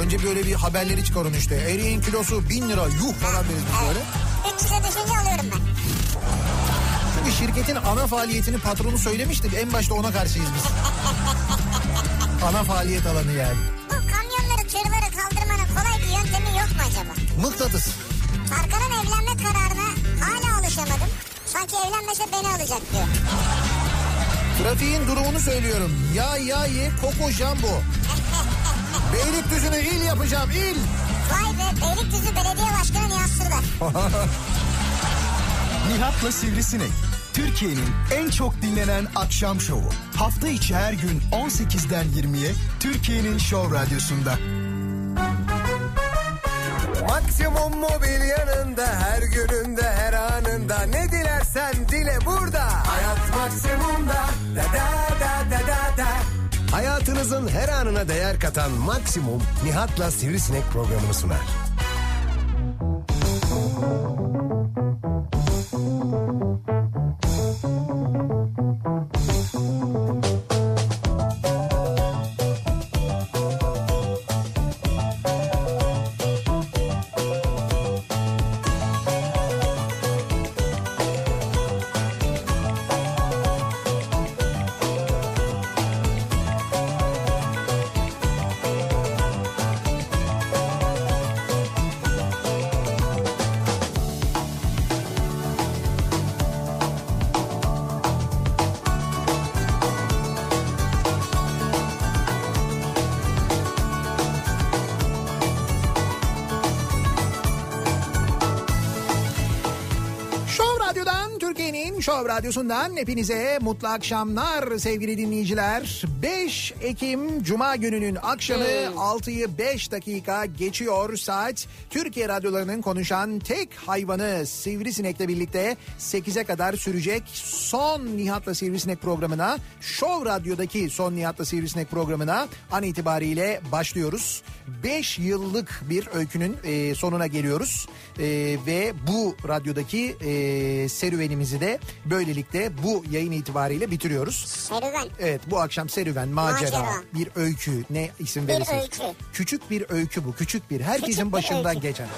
Önce böyle bir haberleri çıkarın işte. Eriğin kilosu bin lira yuh falan deriz biz böyle. 300'e düşünce alıyorum ben. Çünkü şirketin ana faaliyetini patronu söylemişti. En başta ona karşıyız biz. ana faaliyet alanı yani. Bu kamyonları tırları kaldırmanın kolay bir yöntemi yok mu acaba? Mıknatıs. Tarkan'ın evlenme kararına hala alışamadım. Sanki evlenmese beni alacak diyor. Trafiğin durumunu söylüyorum. Ya ya ye Koko Jumbo. Beylikdüzü'nü il yapacağım il. Vay be Beylikdüzü Belediye Başkanı Nihat Sırdar. Nihat'la Sivrisinek. Türkiye'nin en çok dinlenen akşam şovu. Hafta içi her gün 18'den 20'ye Türkiye'nin Show Radyosu'nda. Maksimum mobil yanında her gününde her anında ne dilersen dile burada. Hayat maksimumda da da da da da da. Hayatınızın her anına değer katan Maksimum Nihat'la Sivrisinek programını sunar. Radyosu'ndan hepinize mutlu akşamlar sevgili dinleyiciler. 5 Ekim Cuma gününün akşamı 6'yı 5 dakika geçiyor saat. Türkiye radyolarının konuşan tek hayvanı Sivrisinek'le birlikte 8'e kadar sürecek son Nihat'la Sivrisinek programına Show Radyo'daki son Nihat'la Sivrisinek programına an itibariyle başlıyoruz. 5 yıllık bir öykünün e, sonuna geliyoruz E, ve bu radyodaki e, serüvenimizi de böylelikle bu yayın itibariyle bitiriyoruz. Serüven. Evet bu akşam serüven, macera, Macera. bir öykü ne isim Bir verirsiniz? öykü. Küçük bir öykü bu küçük bir herkesin Küçük bir başından öykü. geçen.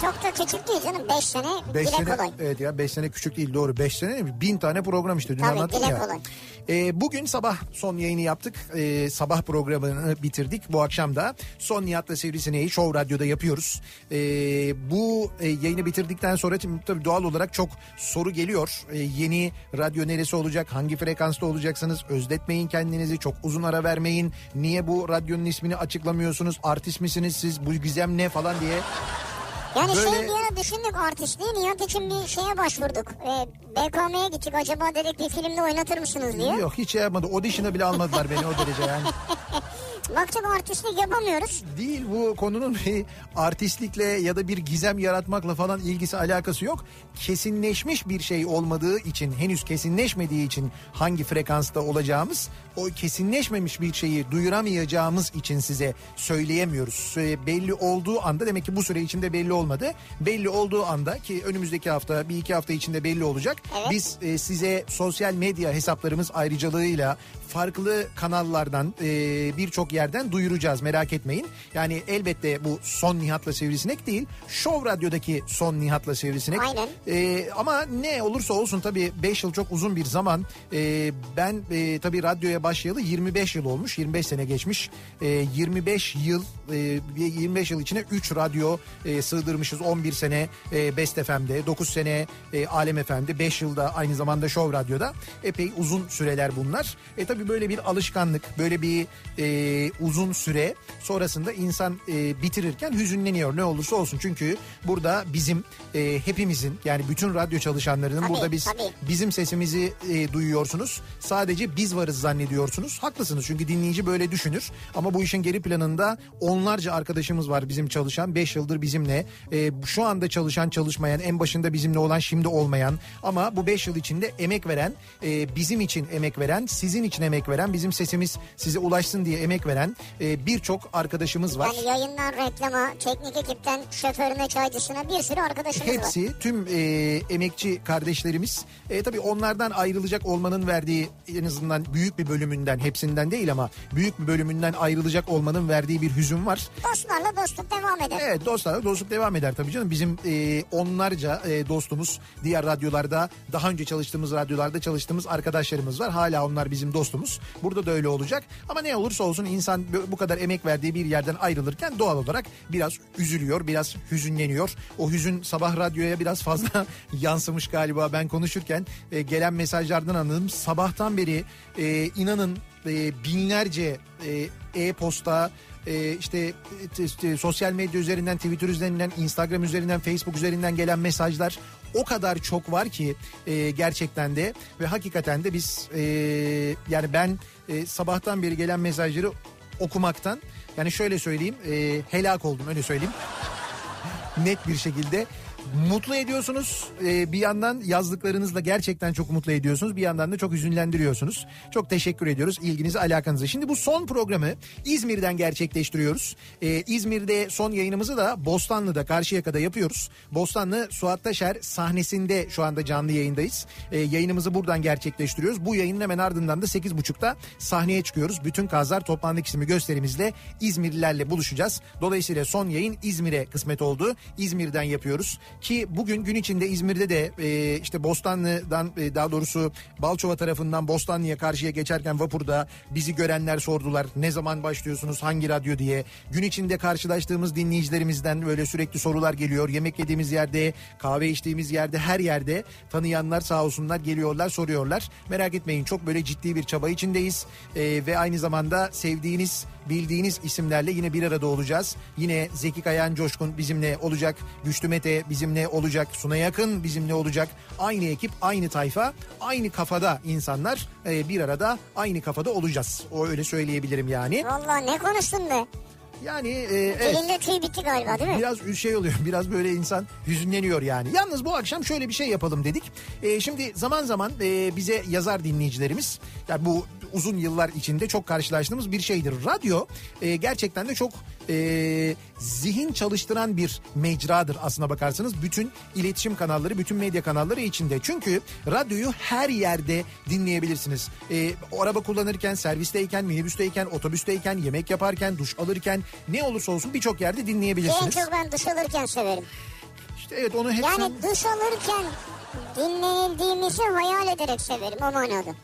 Çok da küçük değil canım. 5 sene 5 dile sene kolay. evet ya 5 sene küçük değil doğru 5 sene ne? bin tane program işte dün Tabii, dile ya. kolay. Ee, bugün sabah son yayını yaptık Ee, sabah programını bitirdik bu akşam da son Nihat'la Sivrisineği Show Radyo'da yapıyoruz. Ee, bu e, yayını bitirdikten sonra tabii doğal olarak çok soru geliyor. Ee, yeni radyo neresi olacak hangi frekansta olacaksınız özletmeyin kendinizi çok uzun ara vermeyin. Niye bu radyonun ismini açıklamıyorsunuz artist misiniz siz bu gizem ne falan diye. Yani Böyle- şey bir ara düşündük artistliği Nihat için bir şeye başvurduk. Ee, BKM'ye gittik acaba dedik bir filmde oynatır mısınız diye. Yok hiç şey yapmadı. Audition'a bile almadılar beni o derece yani. Baktık artistlik yapamıyoruz. Değil bu konunun bir artistlikle ya da bir gizem yaratmakla falan ilgisi alakası yok. Kesinleşmiş bir şey olmadığı için henüz kesinleşmediği için hangi frekansta olacağımız o kesinleşmemiş bir şeyi duyuramayacağımız için size söyleyemiyoruz. Belli olduğu anda demek ki bu süre içinde belli olmadı. Belli olduğu anda ki önümüzdeki hafta bir iki hafta içinde belli olacak. Evet. Biz e, size sosyal medya hesaplarımız ayrıcalığıyla farklı kanallardan e, birçok yerden duyuracağız merak etmeyin. Yani elbette bu son Nihat'la Sivrisinek değil. Show Radyo'daki son Nihat'la Sivrisinek. Aynen. E, ama ne olursa olsun tabii 5 yıl çok uzun bir zaman. E, ben e, tabii radyoya başlayalı 25 yıl olmuş. 25 sene geçmiş. E, 25 yıl e, 25 yıl içine 3 radyo e, sığdırmışız. 11 sene e, Best FM'de, 9 sene e, Alem FM'de, 5 yılda aynı zamanda Show Radyo'da. Epey uzun süreler bunlar. E tabii böyle bir alışkanlık, böyle bir e, uzun süre sonrasında insan e, bitirirken hüzünleniyor ne olursa olsun. Çünkü burada bizim e, hepimizin yani bütün radyo çalışanlarının Tabii, burada biz tabii. bizim sesimizi e, duyuyorsunuz. Sadece biz varız zannediyorsunuz. Haklısınız çünkü dinleyici böyle düşünür. Ama bu işin geri planında onlarca arkadaşımız var bizim çalışan. 5 yıldır bizimle. E, şu anda çalışan çalışmayan en başında bizimle olan şimdi olmayan. Ama bu 5 yıl içinde emek veren e, bizim için emek veren sizin için emek veren bizim sesimiz size ulaşsın diye emek veren e, birçok arkadaşımız var. Yani yayından reklama, teknik ekipten şoförüne, çaycısına bir sürü arkadaşımız var. Hepsi tüm e, emekçi kardeşlerimiz. E, tabii onlardan ayrılacak olmanın verdiği en azından büyük bir bölümünden hepsinden değil ama büyük bir bölümünden ayrılacak olmanın verdiği bir hüzün var. Dostlarla dostluk devam eder. Evet dostlarla dostluk devam eder tabii canım. Bizim e, onlarca e, dostumuz diğer radyolarda daha önce çalıştığımız radyolarda çalıştığımız arkadaşlarımız var. Hala onlar bizim dostumuz. Burada da öyle olacak. Ama ne olursa olsun insan bu kadar emek verdiği bir yerden ayrılırken doğal olarak biraz üzülüyor, biraz hüzünleniyor. O hüzün sabah radyoya biraz fazla yansımış galiba ben konuşurken e, gelen mesajlardan anladım. Sabahtan beri e, inanın e, binlerce e, e-posta e, işte, işte sosyal medya üzerinden Twitter üzerinden Instagram üzerinden Facebook üzerinden gelen mesajlar o kadar çok var ki e, gerçekten de ve hakikaten de biz e, yani ben e, sabahtan beri gelen mesajları okumaktan yani şöyle söyleyeyim e, helak oldum öyle söyleyeyim. Net bir şekilde mutlu ediyorsunuz. Ee, bir yandan yazdıklarınızla gerçekten çok mutlu ediyorsunuz. Bir yandan da çok hüzünlendiriyorsunuz. Çok teşekkür ediyoruz ilginizi alakanızı. Şimdi bu son programı İzmir'den gerçekleştiriyoruz. Ee, İzmir'de son yayınımızı da Bostanlı'da Karşıyaka'da yapıyoruz. Bostanlı Suat Taşer sahnesinde şu anda canlı yayındayız. Ee, yayınımızı buradan gerçekleştiriyoruz. Bu yayının hemen ardından da 8.30'da sahneye çıkıyoruz. Bütün Kazlar Toplandık isimli gösterimizle İzmirlilerle buluşacağız. Dolayısıyla son yayın İzmir'e kısmet oldu. İzmir'den yapıyoruz. Ki bugün gün içinde İzmir'de de e, işte Bostanlı'dan e, daha doğrusu Balçova tarafından Bostanlı'ya karşıya geçerken vapurda bizi görenler sordular. Ne zaman başlıyorsunuz hangi radyo diye. Gün içinde karşılaştığımız dinleyicilerimizden böyle sürekli sorular geliyor. Yemek yediğimiz yerde, kahve içtiğimiz yerde her yerde tanıyanlar sağ olsunlar geliyorlar soruyorlar. Merak etmeyin çok böyle ciddi bir çaba içindeyiz. E, ve aynı zamanda sevdiğiniz bildiğiniz isimlerle yine bir arada olacağız. Yine Zeki Kayan Coşkun bizimle olacak. Güçlü Mete bizimle olacak. Suna Yakın bizimle olacak. Aynı ekip, aynı tayfa, aynı kafada insanlar e, bir arada aynı kafada olacağız. O öyle söyleyebilirim yani. Valla ne konuştun be? Yani e, evet. Tüy bitti galiba değil mi? Biraz şey oluyor biraz böyle insan hüzünleniyor yani. Yalnız bu akşam şöyle bir şey yapalım dedik. E, şimdi zaman zaman e, bize yazar dinleyicilerimiz yani bu uzun yıllar içinde çok karşılaştığımız bir şeydir. Radyo e, gerçekten de çok e, zihin çalıştıran bir mecradır aslına bakarsanız. Bütün iletişim kanalları, bütün medya kanalları içinde. Çünkü radyoyu her yerde dinleyebilirsiniz. E, araba kullanırken, servisteyken, minibüsteyken, otobüsteyken, yemek yaparken, duş alırken ne olursa olsun birçok yerde En dinleyebilirsiniz. çok ben duş alırken severim. İşte evet onu hep Yani sen- duş alırken dinlenildiğimizi hayal ederek severim o manada.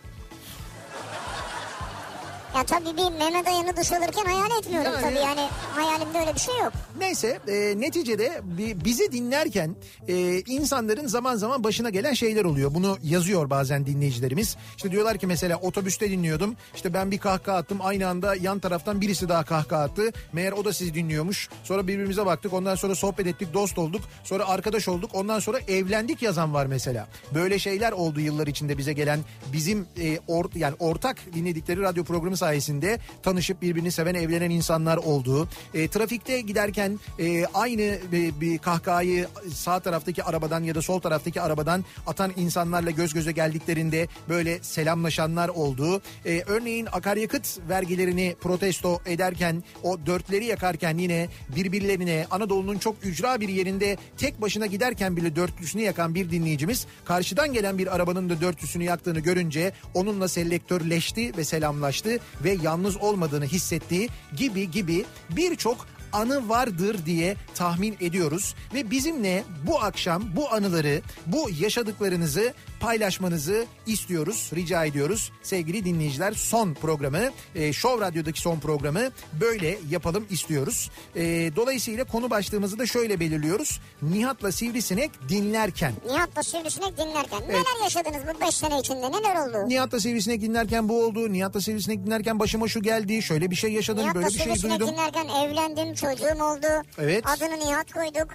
Ya tabii bir Mehmet Dayan'ı duş alırken hayal etmiyorum Yani- tabii yani hayalimde öyle bir şey yok. Neyse e, neticede bi- bizi dinlerken e, insanların zaman zaman başına gelen şeyler oluyor. Bunu yazıyor bazen dinleyicilerimiz. İşte diyorlar ki mesela otobüste dinliyordum. İşte ben bir kahkaha attım. Aynı anda yan taraftan birisi daha kahkaha attı. Meğer o da sizi dinliyormuş. Sonra birbirimize baktık. Ondan sonra sohbet ettik. Dost olduk. Sonra arkadaş olduk. Ondan sonra evlendik yazan var mesela. Böyle şeyler oldu yıllar içinde bize gelen bizim e, or- yani ortak dinledikleri radyo programı sayesinde tanışıp birbirini seven evlenen insanlar oldu. E, trafikte giderken e, aynı e, bir kahkahayı sağ taraftaki arabadan ya da sol taraftaki arabadan atan insanlarla göz göze geldiklerinde böyle selamlaşanlar oldu. E, örneğin akaryakıt vergilerini protesto ederken o dörtleri yakarken yine birbirlerine Anadolu'nun çok ücra bir yerinde tek başına giderken bile dörtlüsünü yakan bir dinleyicimiz karşıdan gelen bir arabanın da dörtlüsünü yaktığını görünce onunla selektörleşti ve selamlaştı ve yalnız olmadığını hissettiği gibi gibi birçok anı vardır diye tahmin ediyoruz. Ve bizimle bu akşam bu anıları, bu yaşadıklarınızı paylaşmanızı istiyoruz, rica ediyoruz. Sevgili dinleyiciler son programı, e, Show Radyo'daki son programı böyle yapalım istiyoruz. E, dolayısıyla konu başlığımızı da şöyle belirliyoruz. Nihat'la Sivrisinek dinlerken. Nihat'la Sivrisinek dinlerken neler yaşadınız bu 5 sene içinde neler oldu? Nihat'la Sivrisinek dinlerken bu oldu. Nihat'la Sivrisinek dinlerken başıma şu geldi. Şöyle bir şey yaşadım, Nihat'la böyle bir şey Sivrisinek duydum. dinlerken evlendim çocuğum oldu. Evet. Adını Nihat koyduk.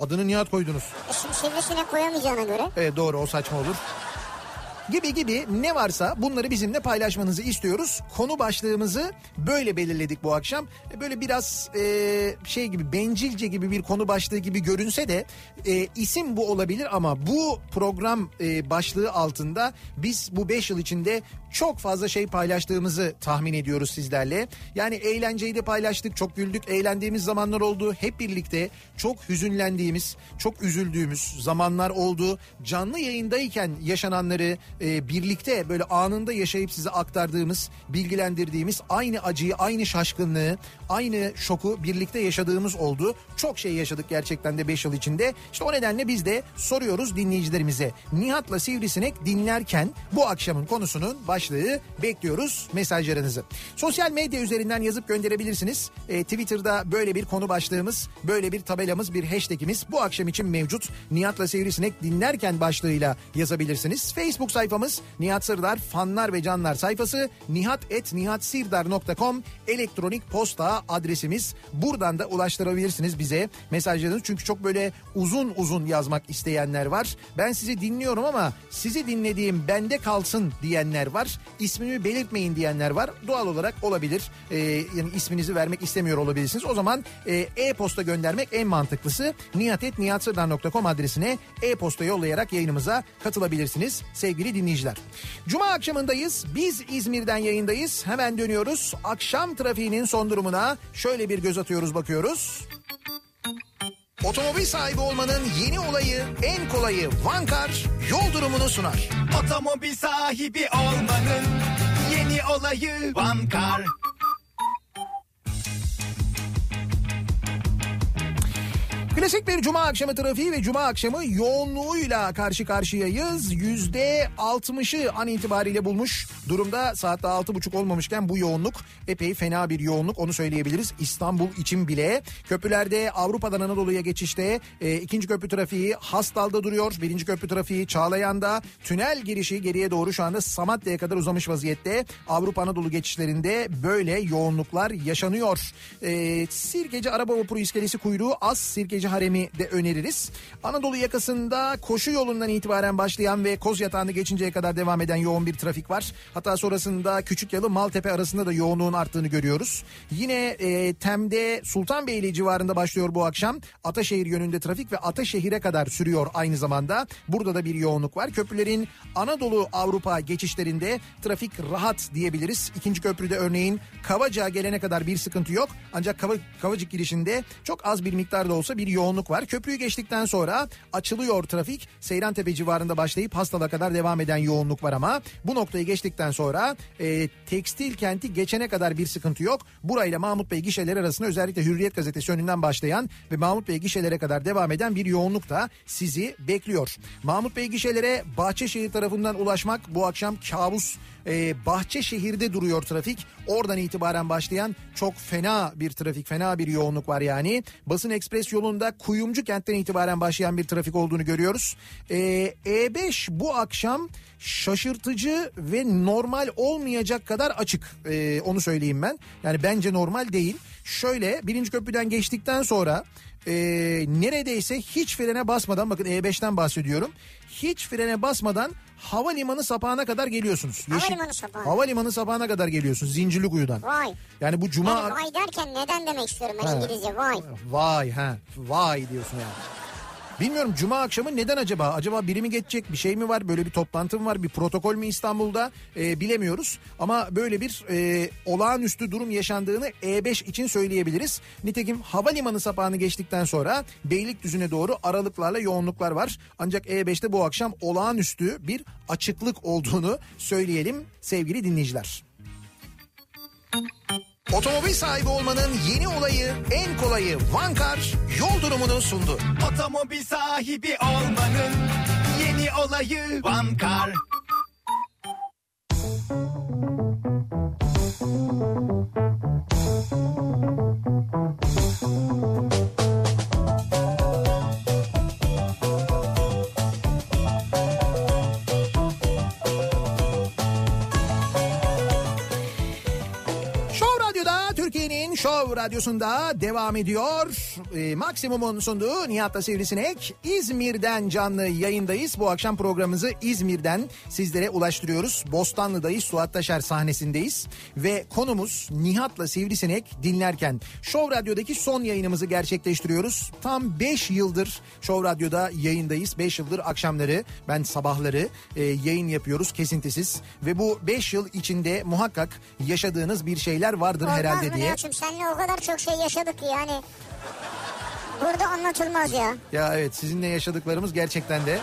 Adını Nihat koydunuz. E şimdi Sivrisinek koyamayacağına göre. Evet doğru o saçma olur. Gibi gibi ne varsa bunları bizimle paylaşmanızı istiyoruz. Konu başlığımızı böyle belirledik bu akşam. E, Böyle biraz e, şey gibi bencilce gibi bir konu başlığı gibi görünse de e, isim bu olabilir ama bu program e, başlığı altında biz bu 5 yıl içinde çok fazla şey paylaştığımızı tahmin ediyoruz sizlerle. Yani eğlenceyi de paylaştık, çok güldük, eğlendiğimiz zamanlar oldu. Hep birlikte çok hüzünlendiğimiz, çok üzüldüğümüz zamanlar oldu. Canlı yayındayken yaşananları e, birlikte böyle anında yaşayıp size aktardığımız, bilgilendirdiğimiz aynı acıyı, aynı şaşkınlığı, aynı şoku birlikte yaşadığımız oldu. Çok şey yaşadık gerçekten de 5 yıl içinde. İşte o nedenle biz de soruyoruz dinleyicilerimize. Nihat'la Sivrisinek dinlerken bu akşamın konusunun başlığı bekliyoruz mesajlarınızı. Sosyal medya üzerinden yazıp gönderebilirsiniz. E, Twitter'da böyle bir konu başlığımız, böyle bir tabelamız, bir hashtagimiz bu akşam için mevcut. Nihat'la Sivrisinek dinlerken başlığıyla yazabilirsiniz. Facebook sayfamız Nihat Sırdar fanlar ve canlar sayfası nihat.nihatsirdar.com elektronik posta adresimiz. Buradan da ulaştırabilirsiniz bize mesajlarınızı. Çünkü çok böyle uzun uzun yazmak isteyenler var. Ben sizi dinliyorum ama sizi dinlediğim bende kalsın diyenler var. İsmimi belirtmeyin diyenler var. Doğal olarak olabilir. Ee, yani isminizi vermek istemiyor olabilirsiniz. O zaman e, e-posta göndermek en mantıklısı. nihatetnihatsırdar.com adresine e-posta yollayarak yayınımıza katılabilirsiniz sevgili dinleyiciler. Cuma akşamındayız. Biz İzmir'den yayındayız. Hemen dönüyoruz. Akşam trafiğinin son durumuna şöyle bir göz atıyoruz bakıyoruz. Otomobil sahibi olmanın yeni olayı, en kolayı Vankar yol durumunu sunar. Otomobil sahibi olmanın yeni olayı Vankar. Klasik bir cuma akşamı trafiği ve cuma akşamı yoğunluğuyla karşı karşıyayız. Yüzde altmışı an itibariyle bulmuş durumda. Saatte altı buçuk olmamışken bu yoğunluk epey fena bir yoğunluk onu söyleyebiliriz. İstanbul için bile köprülerde Avrupa'dan Anadolu'ya geçişte e, ikinci köprü trafiği Hastal'da duruyor. Birinci köprü trafiği Çağlayan'da. Tünel girişi geriye doğru şu anda Samatya'ya kadar uzamış vaziyette. Avrupa Anadolu geçişlerinde böyle yoğunluklar yaşanıyor. E, Sirkeci araba vapuru iskelesi kuyruğu az Sirkeci haremi de öneririz. Anadolu yakasında koşu yolundan itibaren başlayan ve Koz Yatağı'nı geçinceye kadar devam eden yoğun bir trafik var. Hatta sonrasında Küçükyalı Maltepe arasında da yoğunluğun arttığını görüyoruz. Yine e, Tem'de Sultanbeyli civarında başlıyor bu akşam. Ataşehir yönünde trafik ve Ataşehir'e kadar sürüyor aynı zamanda. Burada da bir yoğunluk var. Köprülerin Anadolu Avrupa geçişlerinde trafik rahat diyebiliriz. İkinci köprüde örneğin Kavacık'a gelene kadar bir sıkıntı yok. Ancak Kava, Kavacık girişinde çok az bir miktarda olsa bir yoğunluk var. Köprüyü geçtikten sonra açılıyor trafik. Seyrantepe civarında başlayıp Hastal'a kadar devam eden yoğunluk var ama bu noktayı geçtikten sonra e, tekstil kenti geçene kadar bir sıkıntı yok. Burayla Mahmut Bey gişeleri arasında özellikle Hürriyet gazetesi önünden başlayan ve Mahmut Bey gişelere kadar devam eden bir yoğunluk da sizi bekliyor. Mahmut Bey gişelere Bahçeşehir tarafından ulaşmak bu akşam kabus ee, Bahçeşehir'de duruyor trafik. Oradan itibaren başlayan çok fena bir trafik, fena bir yoğunluk var yani. Basın Ekspres yolunda Kuyumcu kentten itibaren başlayan bir trafik olduğunu görüyoruz. Ee, E5 bu akşam şaşırtıcı ve normal olmayacak kadar açık. Ee, onu söyleyeyim ben. Yani bence normal değil. Şöyle birinci köprüden geçtikten sonra e, neredeyse hiç frene basmadan bakın E5'ten bahsediyorum. Hiç frene basmadan havalimanı sapağına kadar geliyorsunuz. Havalimanı sapağı. Havalimanı sapağına kadar geliyorsunuz Zincirlikuyu'dan. Vay. Yani bu cuma... Yani vay derken neden demek istiyorum ben Ha. İngilizce vay. Vay ha vay diyorsun yani. Bilmiyorum cuma akşamı neden acaba? Acaba biri mi geçecek bir şey mi var? Böyle bir toplantı mı var? Bir protokol mü İstanbul'da? Ee, bilemiyoruz. Ama böyle bir e, olağanüstü durum yaşandığını E5 için söyleyebiliriz. Nitekim havalimanı sapağını geçtikten sonra Beylikdüzü'ne doğru aralıklarla yoğunluklar var. Ancak E5'te bu akşam olağanüstü bir açıklık olduğunu söyleyelim sevgili dinleyiciler. Otomobil sahibi olmanın yeni olayı, en kolayı Vankar yol durumunu sundu. Otomobil sahibi olmanın yeni olayı Vankar. Radyosu'nda devam ediyor. Ee, Maksimum'un sunduğu Nihat'la Sivrisinek. İzmir'den canlı yayındayız. Bu akşam programımızı İzmir'den sizlere ulaştırıyoruz. Bostanlı'dayız. Suat Taşer sahnesindeyiz. Ve konumuz Nihat'la Sivrisinek dinlerken. Show Radyo'daki son yayınımızı gerçekleştiriyoruz. Tam 5 yıldır Show Radyo'da yayındayız. 5 yıldır akşamları ben sabahları e, yayın yapıyoruz kesintisiz. Ve bu 5 yıl içinde muhakkak yaşadığınız bir şeyler vardır Olmaz herhalde mı diye. Nihat'cığım seninle o kadar çok şey yaşadık ki yani. Burada anlatılmaz ya. Ya evet sizinle yaşadıklarımız gerçekten de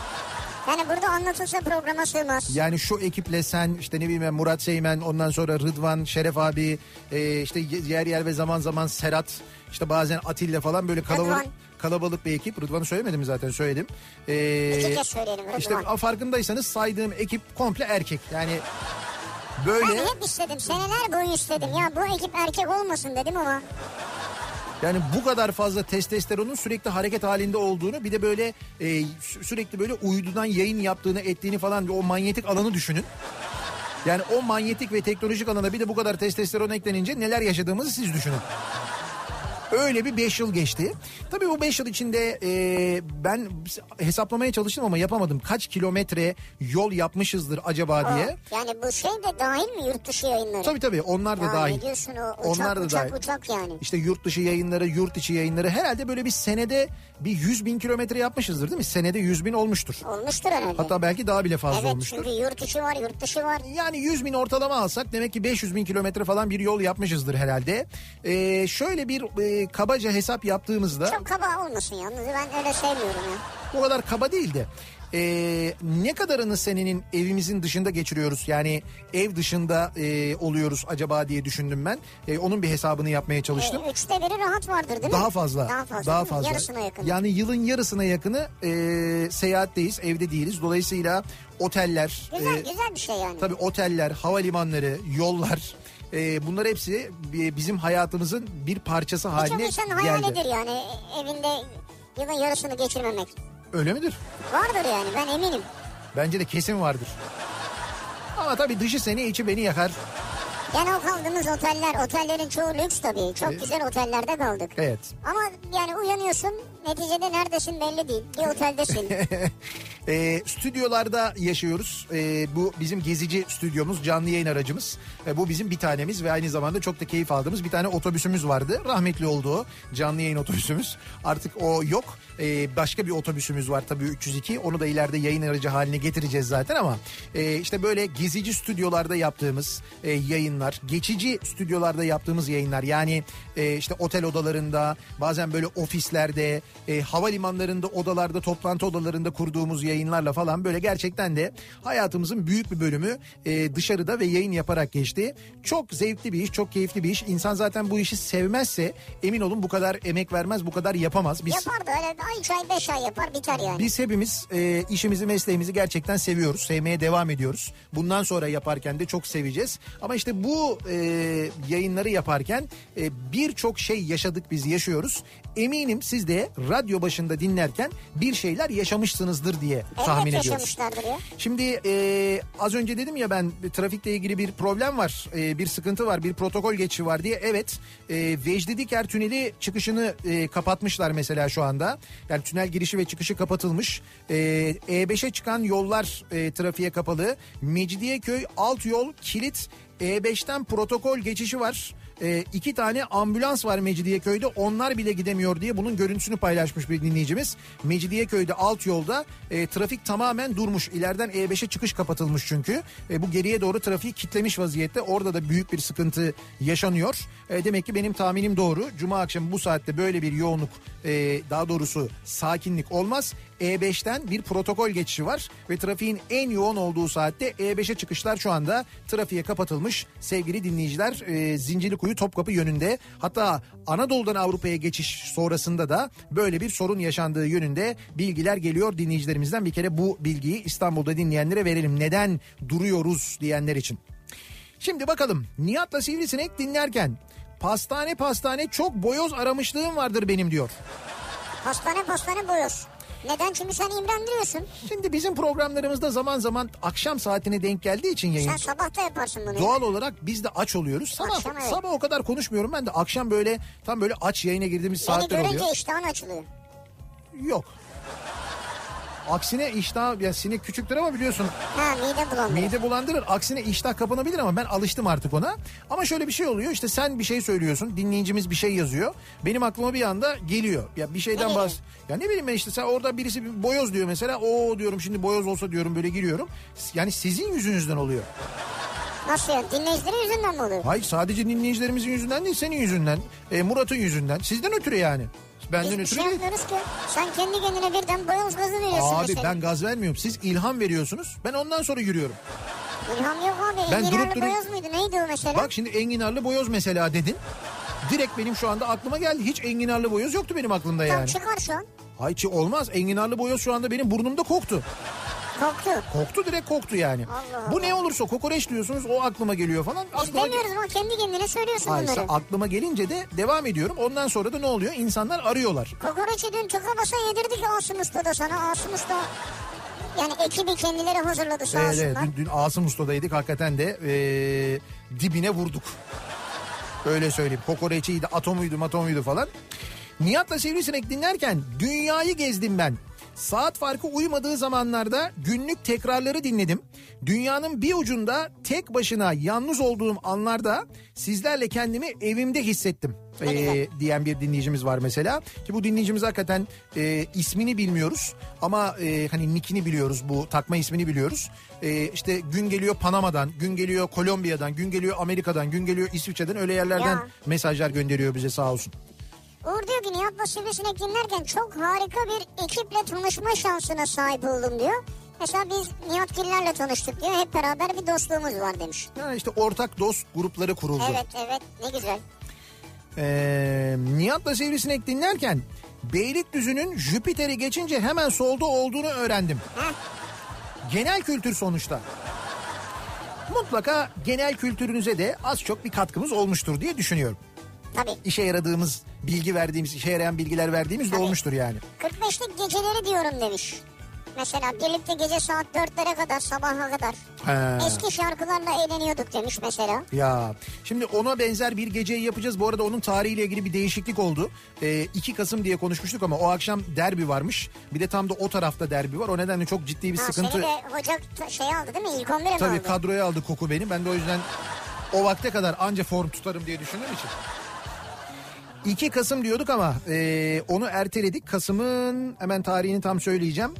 Yani burada anlatılsa programa sığmaz. yani şu ekiple sen işte ne bileyim Murat Seymen ondan sonra Rıdvan, Şeref abi e, işte yer yer ve zaman zaman Serhat işte bazen Atilla falan böyle kalabalık Rıdvan. kalabalık bir ekip. Rıdvan'ı söylemedim zaten söyledim. E, İki kez söyleyelim Rıdvan. işte farkındaysanız saydığım ekip komple erkek. Yani böyle Ben hep istedim seneler boyu istedim ya bu ekip erkek olmasın dedim ama. Yani bu kadar fazla testosteronun sürekli hareket halinde olduğunu bir de böyle e, sü- sürekli böyle uydudan yayın yaptığını ettiğini falan o manyetik alanı düşünün. Yani o manyetik ve teknolojik alana bir de bu kadar testosteron eklenince neler yaşadığımızı siz düşünün. Öyle bir 5 yıl geçti. Tabii bu 5 yıl içinde e, ben hesaplamaya çalıştım ama yapamadım. Kaç kilometre yol yapmışızdır acaba diye. Yani bu şey de dahil mi yurt dışı yayınları? Tabii tabii onlar da Ya dahil. ne diyorsun o uçak Onlar da uçak dahil. uçak yani. İşte yurt dışı yayınları, yurt içi yayınları herhalde böyle bir senede bir 100 bin kilometre yapmışızdır değil mi? Senede 100 bin olmuştur. Olmuştur herhalde. Hatta belki daha bile fazla evet olmuştur. çünkü yurt içi var yurt dışı var. Yani 100 bin ortalama alsak demek ki 500 bin kilometre falan bir yol yapmışızdır herhalde. Ee, şöyle bir e, kabaca hesap yaptığımızda Çok kaba olmasın yalnız ben öyle sevmiyorum ya. o kadar kaba değil de e, ne kadarını senenin evimizin dışında geçiriyoruz yani ev dışında e, oluyoruz acaba diye düşündüm ben. E, onun bir hesabını yapmaya çalıştım. E, üçte biri rahat vardır değil mi? Daha fazla. Daha fazla. Daha fazla. Yarısına yakın. Yani yılın yarısına yakını e, seyahatteyiz, evde değiliz. Dolayısıyla oteller, Güzel e, güzel bir şey yani. tabii oteller, havalimanları, yollar e, bunlar hepsi bi- bizim hayatımızın bir parçası Birçok haline geldi. hayalidir yani evinde yılın yarısını geçirmemek. Öyle midir? Vardır yani ben eminim. Bence de kesin vardır. Ama tabii dışı seni içi beni yakar. Yani o kaldığımız oteller, otellerin çoğu lüks tabii. Çok güzel otellerde kaldık. Evet. Ama yani uyanıyorsun neticede neredesin belli değil. Bir oteldesin. E, stüdyolarda yaşıyoruz. E, bu bizim gezici stüdyomuz, canlı yayın aracımız. E, bu bizim bir tanemiz ve aynı zamanda çok da keyif aldığımız bir tane otobüsümüz vardı. Rahmetli olduğu canlı yayın otobüsümüz. Artık o yok. E, başka bir otobüsümüz var tabii 302. Onu da ileride yayın aracı haline getireceğiz zaten ama e, işte böyle gezici stüdyolarda yaptığımız e, yayınlar, geçici stüdyolarda yaptığımız yayınlar. Yani e, işte otel odalarında, bazen böyle ofislerde, e, havalimanlarında, odalarda, toplantı odalarında kurduğumuz yayınlarla falan böyle gerçekten de hayatımızın büyük bir bölümü e, dışarıda ve yayın yaparak geçti. Çok zevkli bir iş, çok keyifli bir iş. İnsan zaten bu işi sevmezse emin olun bu kadar emek vermez, bu kadar yapamaz. Biz yapar da öyle ay üç ay beş ay yapar biter yani. biz hepimiz e, işimizi mesleğimizi gerçekten seviyoruz. Sevmeye devam ediyoruz. Bundan sonra yaparken de çok seveceğiz. Ama işte bu e, yayınları yaparken e, birçok şey yaşadık biz yaşıyoruz. Eminim siz de radyo başında dinlerken bir şeyler yaşamışsınızdır diye tahmin Evet ediyoruz. yaşamışlardır ya. Şimdi e, az önce dedim ya ben trafikle ilgili bir problem var, e, bir sıkıntı var, bir protokol geçişi var diye. Evet, e, Vecdi Diker tüneli çıkışını e, kapatmışlar mesela şu anda. Yani tünel girişi ve çıkışı kapatılmış. E, E5'e çıkan yollar e, trafiğe kapalı. Mecidiyeköy alt yol kilit. E5'ten protokol geçişi var. E, iki tane ambulans var Mecidiyeköy'de onlar bile gidemiyor diye bunun görüntüsünü paylaşmış bir dinleyicimiz. Mecidiyeköy'de alt yolda e, trafik tamamen durmuş. İleriden E5'e çıkış kapatılmış çünkü. E, bu geriye doğru trafiği kitlemiş vaziyette. Orada da büyük bir sıkıntı yaşanıyor. E, demek ki benim tahminim doğru. Cuma akşamı bu saatte böyle bir yoğunluk e, daha doğrusu sakinlik olmaz. E5'ten bir protokol geçişi var ve trafiğin en yoğun olduğu saatte E5'e çıkışlar şu anda trafiğe kapatılmış. Sevgili dinleyiciler e, Zincirlikuyu Topkapı yönünde hatta Anadolu'dan Avrupa'ya geçiş sonrasında da böyle bir sorun yaşandığı yönünde bilgiler geliyor dinleyicilerimizden. Bir kere bu bilgiyi İstanbul'da dinleyenlere verelim. Neden duruyoruz diyenler için. Şimdi bakalım Nihat'la Sivrisinek dinlerken pastane pastane çok boyoz aramışlığım vardır benim diyor. Pastane pastane boyoz. Neden? Çünkü sen imrendiriyorsun. Şimdi bizim programlarımızda zaman zaman akşam saatine denk geldiği için yayın. Sen sabah da yaparsın bunu. Doğal olarak biz de aç oluyoruz. Sabah, Akşam evet. sabah o kadar konuşmuyorum ben de akşam böyle tam böyle aç yayına girdiğimiz Beni saatler görünce oluyor. iştahın açılıyor. Yok. Aksine iştah ya sinek küçüktür ama biliyorsun Ha mide bulandırır. mide bulandırır. Aksine iştah kapanabilir ama ben alıştım artık ona. Ama şöyle bir şey oluyor işte sen bir şey söylüyorsun dinleyicimiz bir şey yazıyor. Benim aklıma bir anda geliyor. Ya bir şeyden bahs... Ya ne bileyim ben işte sen orada birisi bir boyoz diyor mesela. O diyorum şimdi boyoz olsa diyorum böyle giriyorum. Yani sizin yüzünüzden oluyor. Nasıl ya? Dinleyicilerin yüzünden mi oluyor? Hayır sadece dinleyicilerimizin yüzünden değil senin yüzünden. E, Murat'ın yüzünden. Sizden ötürü yani. Benden Biz ötürü şey değil. yapmıyoruz ki. Sen kendi kendine birden boyoz gazı veriyorsun Abi mesela. ben gaz vermiyorum. Siz ilham veriyorsunuz. Ben ondan sonra yürüyorum. İlham yok abi. Ben durup durup- boyoz muydu? Neydi o mesela? Bak şimdi enginarlı boyoz mesela dedin. Direkt benim şu anda aklıma geldi. Hiç enginarlı boyoz yoktu benim aklımda Tam yani. çıkar şu an. Ay çi- olmaz. Enginarlı boyoz şu anda benim burnumda koktu. Koktu. Koktu direkt koktu yani. Allah Bu Allah. ne olursa kokoreç diyorsunuz o aklıma geliyor falan. Biz Aklıma demiyoruz ama kendi kendine söylüyorsun Hayır, bunları. aklıma gelince de devam ediyorum. Ondan sonra da ne oluyor? İnsanlar arıyorlar. Kokoreçi dün tıka basa yedirdik Asım Usta da sana. Asım Usta yani ekibi kendileri hazırladı sağ Evet, evet. olsunlar. Dün, dün Asım Usta'daydık hakikaten de ee, dibine vurduk. Öyle söyleyeyim. Kokoreçiydi, atomuydu, matomuydu falan. Nihat'la Sivrisinek dinlerken dünyayı gezdim ben. Saat farkı uymadığı zamanlarda günlük tekrarları dinledim. Dünyanın bir ucunda tek başına yalnız olduğum anlarda sizlerle kendimi evimde hissettim. Ee, diyen bir dinleyicimiz var mesela. Ki bu dinleyicimiz hakikaten e, ismini bilmiyoruz ama e, hani nickini biliyoruz bu takma ismini biliyoruz. E, işte gün geliyor Panama'dan, gün geliyor Kolombiya'dan, gün geliyor Amerika'dan, gün geliyor İsviçre'den öyle yerlerden Ya. mesajlar gönderiyor bize sağ olsun. Uğur diyor ki Nihat'la Sivrisinek dinlerken çok harika bir ekiple tanışma şansına sahip oldum diyor. Mesela biz Nihat Giller'le tanıştık diyor. Hep beraber bir dostluğumuz var demiş. Ya işte ortak dost grupları kuruldu. Evet evet ne güzel. Ee, Nihat'la Sivrisinek dinlerken Beylikdüzü'nün Jüpiter'i geçince hemen solda olduğunu öğrendim. Genel kültür sonuçta. Mutlaka genel kültürünüze de az çok bir katkımız olmuştur diye düşünüyorum. Tabii. İşe yaradığımız, bilgi verdiğimiz, işe yarayan bilgiler verdiğimiz de Tabii. olmuştur yani. 45'lik geceleri diyorum demiş. Mesela birlikte gece saat 4'lere kadar sabaha kadar. He. Eski şarkılarla eğleniyorduk demiş mesela. Ya şimdi ona benzer bir geceyi yapacağız. Bu arada onun tarihiyle ilgili bir değişiklik oldu. Ee, 2 Kasım diye konuşmuştuk ama o akşam derbi varmış. Bir de tam da o tarafta derbi var. O nedenle çok ciddi bir Ha, sıkıntı. Seni de hoca şey aldı değil mi? İlk 11'e mi Tabii aldı? kadroya aldı koku beni. Ben de o yüzden o vakte kadar anca form tutarım diye düşündüğüm için. 2 Kasım diyorduk ama e, onu erteledik. Kasım'ın hemen tarihini tam söyleyeceğim.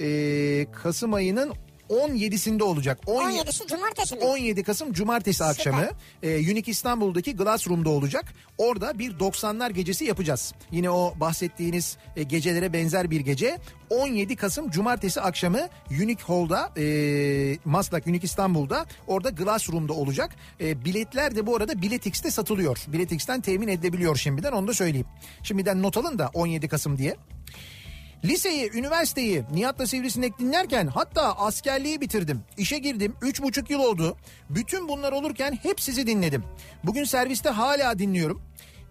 E, Kasım ayının 17'sinde olacak. 17 17'si cumartesi mi? 17 Kasım Cumartesi akşamı e, Unique İstanbul'daki Glass Room'da olacak. Orada bir 90'lar gecesi yapacağız. Yine o bahsettiğiniz e, gecelere benzer bir gece. 17 Kasım Cumartesi akşamı Unique Hall'da e, Maslak Unique İstanbul'da orada Glass Room'da olacak. E, biletler de bu arada Biletix'te satılıyor. Biletix'ten temin edilebiliyor şimdiden onu da söyleyeyim. Şimdiden not alın da 17 Kasım diye. Liseyi, üniversiteyi Nihat'la Sivrisinek dinlerken hatta askerliği bitirdim. İşe girdim. Üç buçuk yıl oldu. Bütün bunlar olurken hep sizi dinledim. Bugün serviste hala dinliyorum.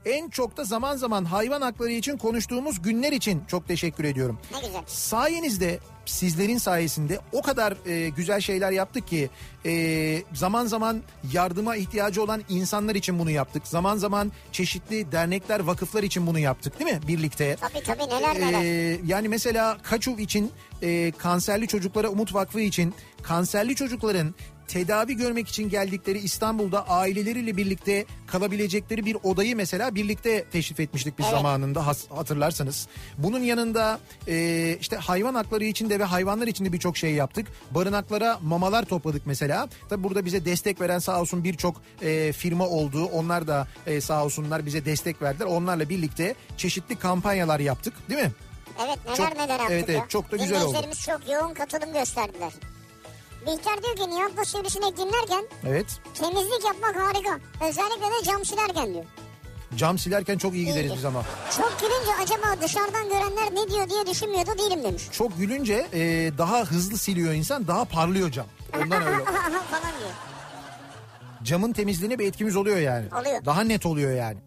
En çok da zaman zaman hayvan hakları için konuştuğumuz günler için çok teşekkür ediyorum. Ne güzel. Sayenizde sizlerin sayesinde o kadar e, güzel şeyler yaptık ki e, zaman zaman yardıma ihtiyacı olan insanlar için bunu yaptık. Zaman zaman çeşitli dernekler, vakıflar için bunu yaptık değil mi birlikte? Tabii tabii neler neler. Ee, yani mesela Kaçuv için e, kanserli çocuklara Umut Vakfı için kanserli çocukların tedavi görmek için geldikleri İstanbul'da aileleriyle birlikte kalabilecekleri bir odayı mesela birlikte teşrif etmiştik biz Evet. zamanında hatırlarsanız. Bunun yanında e, işte hayvan hakları için de ve hayvanlar için de birçok şey yaptık. Barınaklara mamalar topladık mesela. Tabi burada bize destek veren sağ olsun birçok e, firma oldu. Onlar da e, sağ olsunlar bize destek verdiler. Onlarla birlikte çeşitli kampanyalar yaptık değil mi? Evet neler çok- neler yaptık evet, ya. evet, çok da güzel oldu. Çok yoğun katılım gösterdiler. Bihter diyor ki Nihat'la Sivrisinek dinlerken Evet. temizlik yapmak harika. Özellikle de cam silerken diyor. Cam silerken çok iyi gideriz İyidir. biz ama. Çok gülünce acaba dışarıdan görenler ne diyor diye düşünmüyor da değilim demiş. Çok gülünce e, daha hızlı siliyor insan daha parlıyor cam. Ondan öyle. falan diyor. Camın temizliğine bir etkimiz oluyor yani. Oluyor. Daha net oluyor yani.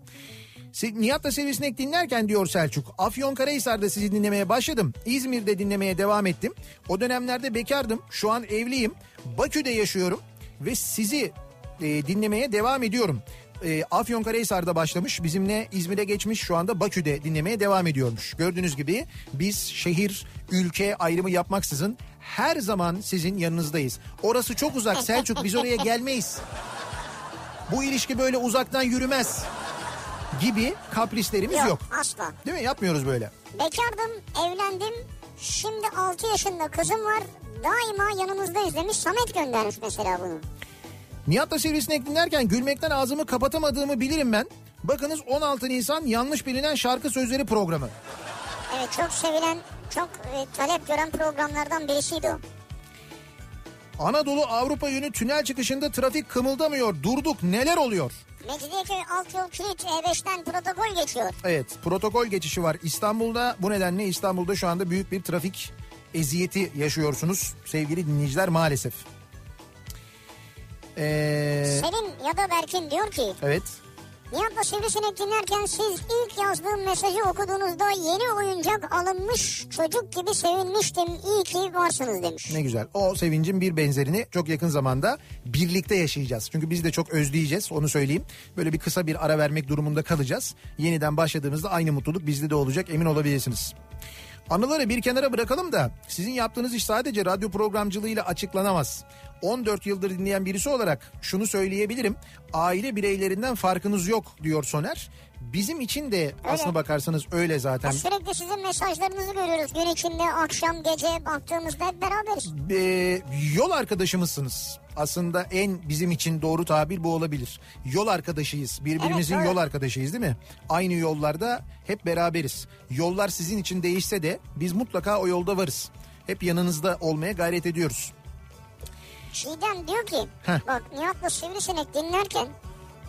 Nihat'la Sivrisinek dinlerken diyor Selçuk. Afyonkarahisar'da sizi dinlemeye başladım. İzmir'de dinlemeye devam ettim. O dönemlerde bekardım. Şu an evliyim. Bakü'de yaşıyorum. Ve sizi e, dinlemeye devam ediyorum. E, Afyonkarahisar'da başlamış. Bizimle İzmir'e geçmiş. Şu anda Bakü'de dinlemeye devam ediyormuş. Gördüğünüz gibi biz şehir, ülke ayrımı yapmaksızın her zaman sizin yanınızdayız. Orası çok uzak Selçuk biz oraya gelmeyiz. Bu ilişki böyle uzaktan yürümez gibi kaprislerimiz yok. Yok, asla. Değil mi? Yapmıyoruz böyle. Bekardım, evlendim. Şimdi 6 yaşında kızım var. Daima yanımızdayız demiş. Samet göndermiş mesela bunu. Nihat'la Sivrisinek dinlerken gülmekten ağzımı kapatamadığımı bilirim ben. Bakınız 16 Nisan yanlış bilinen şarkı sözleri programı. Evet çok sevilen, çok e, talep gören programlardan birisiydi o. Anadolu Avrupa yönü tünel çıkışında trafik kımıldamıyor. Durduk neler oluyor? Mecidiyeköy alt yol kilit E5'ten protokol geçiyor. Evet protokol geçişi var İstanbul'da. Bu nedenle İstanbul'da şu anda büyük bir trafik eziyeti yaşıyorsunuz sevgili dinleyiciler maalesef. Ee, Selin ya da Berkin diyor ki evet. Nihat'la Sivrisinek dinlerken siz ilk yazdığım mesajı okuduğunuzda yeni oyuncak alınmış çocuk gibi sevinmiştim. İyi ki varsınız demiş. Ne güzel. O sevincin bir benzerini çok yakın zamanda birlikte yaşayacağız. Çünkü biz de çok özleyeceğiz onu söyleyeyim. Böyle bir kısa bir ara vermek durumunda kalacağız. Yeniden başladığımızda aynı mutluluk bizde de olacak emin olabilirsiniz. Anıları bir kenara bırakalım da sizin yaptığınız iş sadece radyo programcılığıyla açıklanamaz. 14 yıldır dinleyen birisi olarak şunu söyleyebilirim. Aile bireylerinden farkınız yok diyor Soner. Bizim için de aslına bakarsanız öyle zaten. Sürekli sizin mesajlarınızı görüyoruz. Gün içinde, akşam, gece baktığımızda hep beraberiz. Ee, yol arkadaşımızsınız. Aslında en bizim için doğru tabir bu olabilir. Yol arkadaşıyız. Birbirimizin Evet, doğru. yol arkadaşıyız değil mi? Aynı yollarda hep beraberiz. Yollar sizin için değişse de biz mutlaka o yolda varız. Hep yanınızda olmaya gayret ediyoruz. Çiğdem diyor ki Heh. bak Nihat'la Sivrisinek dinlerken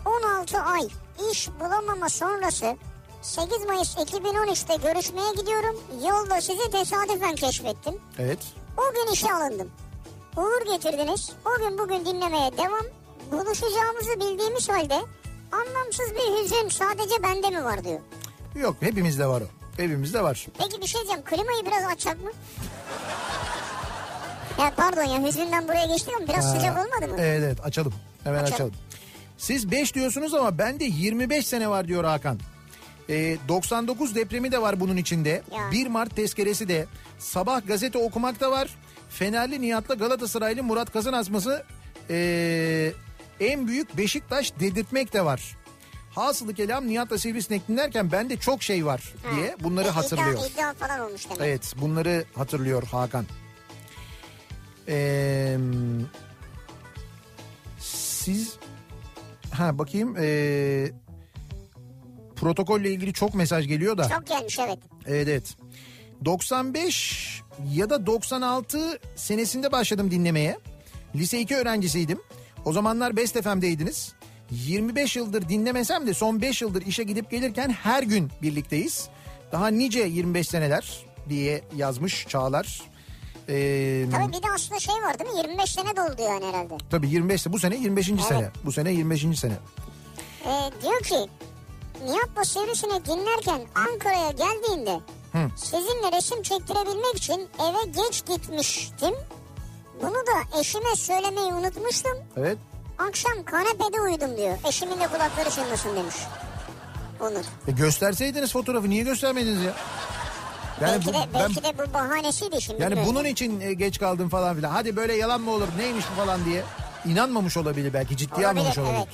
16 ay iş bulamama sonrası 8 Mayıs 2013'te görüşmeye gidiyorum. Yolda sizi tesadüfen keşfettim. Evet. O gün işe alındım. Uğur getirdiniz. O gün bugün dinlemeye devam. Buluşacağımızı bildiğimiz halde anlamsız bir hüzün sadece bende mi var diyor. Yok hepimizde var o. Hepimizde var. Peki bir şey diyeceğim. Klimayı biraz açacak mı? Ya pardon ya hüzünden buraya geçtik ama biraz sıcak olmadı mı? Evet evet açalım. Hemen açalım. Açalım. Siz 5 diyorsunuz ama bende 25 sene var diyor Hakan. Ee, 99 depremi de var bunun içinde. Ya. 1 Mart tezkeresi de. Sabah gazete okumak da var. Fenerli Nihat'la Galatasaraylı Murat Kazan asması ee, en büyük Beşiktaş dedirtmek de var. Hasılı kelam Nihat'la Sivrisinek dinlerken bende çok şey var diye bunları E, hatırlıyor. İddia, iddia falan olmuş demek. Evet bunları hatırlıyor Hakan. Ee, siz ha bakayım ee, protokolle ilgili çok mesaj geliyor da. Çok gelmiş evet. Evet evet. 95 ya da 96 senesinde başladım dinlemeye. Lise 2 öğrencisiydim. O zamanlar Best FM'deydiniz. 25 yıldır dinlemesem de son 5 yıldır işe gidip gelirken her gün birlikteyiz. Daha nice 25 seneler diye yazmış Çağlar. Ee, Tabii bir de aslında şey var değil mi? 25 sene doldu yani herhalde. tabii 25 bu sene 25. sene. Bu sene 25. sene. Ee, diyor ki Nihat'la Sivrisinek dinlerken Ankara'ya geldiğinde Hı. sizinle resim çektirebilmek için eve geç gitmiştim. Bunu da eşime söylemeyi unutmuştum. Evet. Akşam kanepede uyudum diyor. Eşimin de kulakları çınlasın demiş. Onur. E gösterseydiniz fotoğrafı niye göstermediniz ya? Yani belki, bu- de, ben- belki de bu bahanesiydi şimdi. Yani bilmiyorum. bunun için e, geç kaldım falan filan. Hadi böyle yalan mı olur neymiş bu falan diye. inanmamış olabilir belki ciddiye Olabilir, almamış olabilir. evet.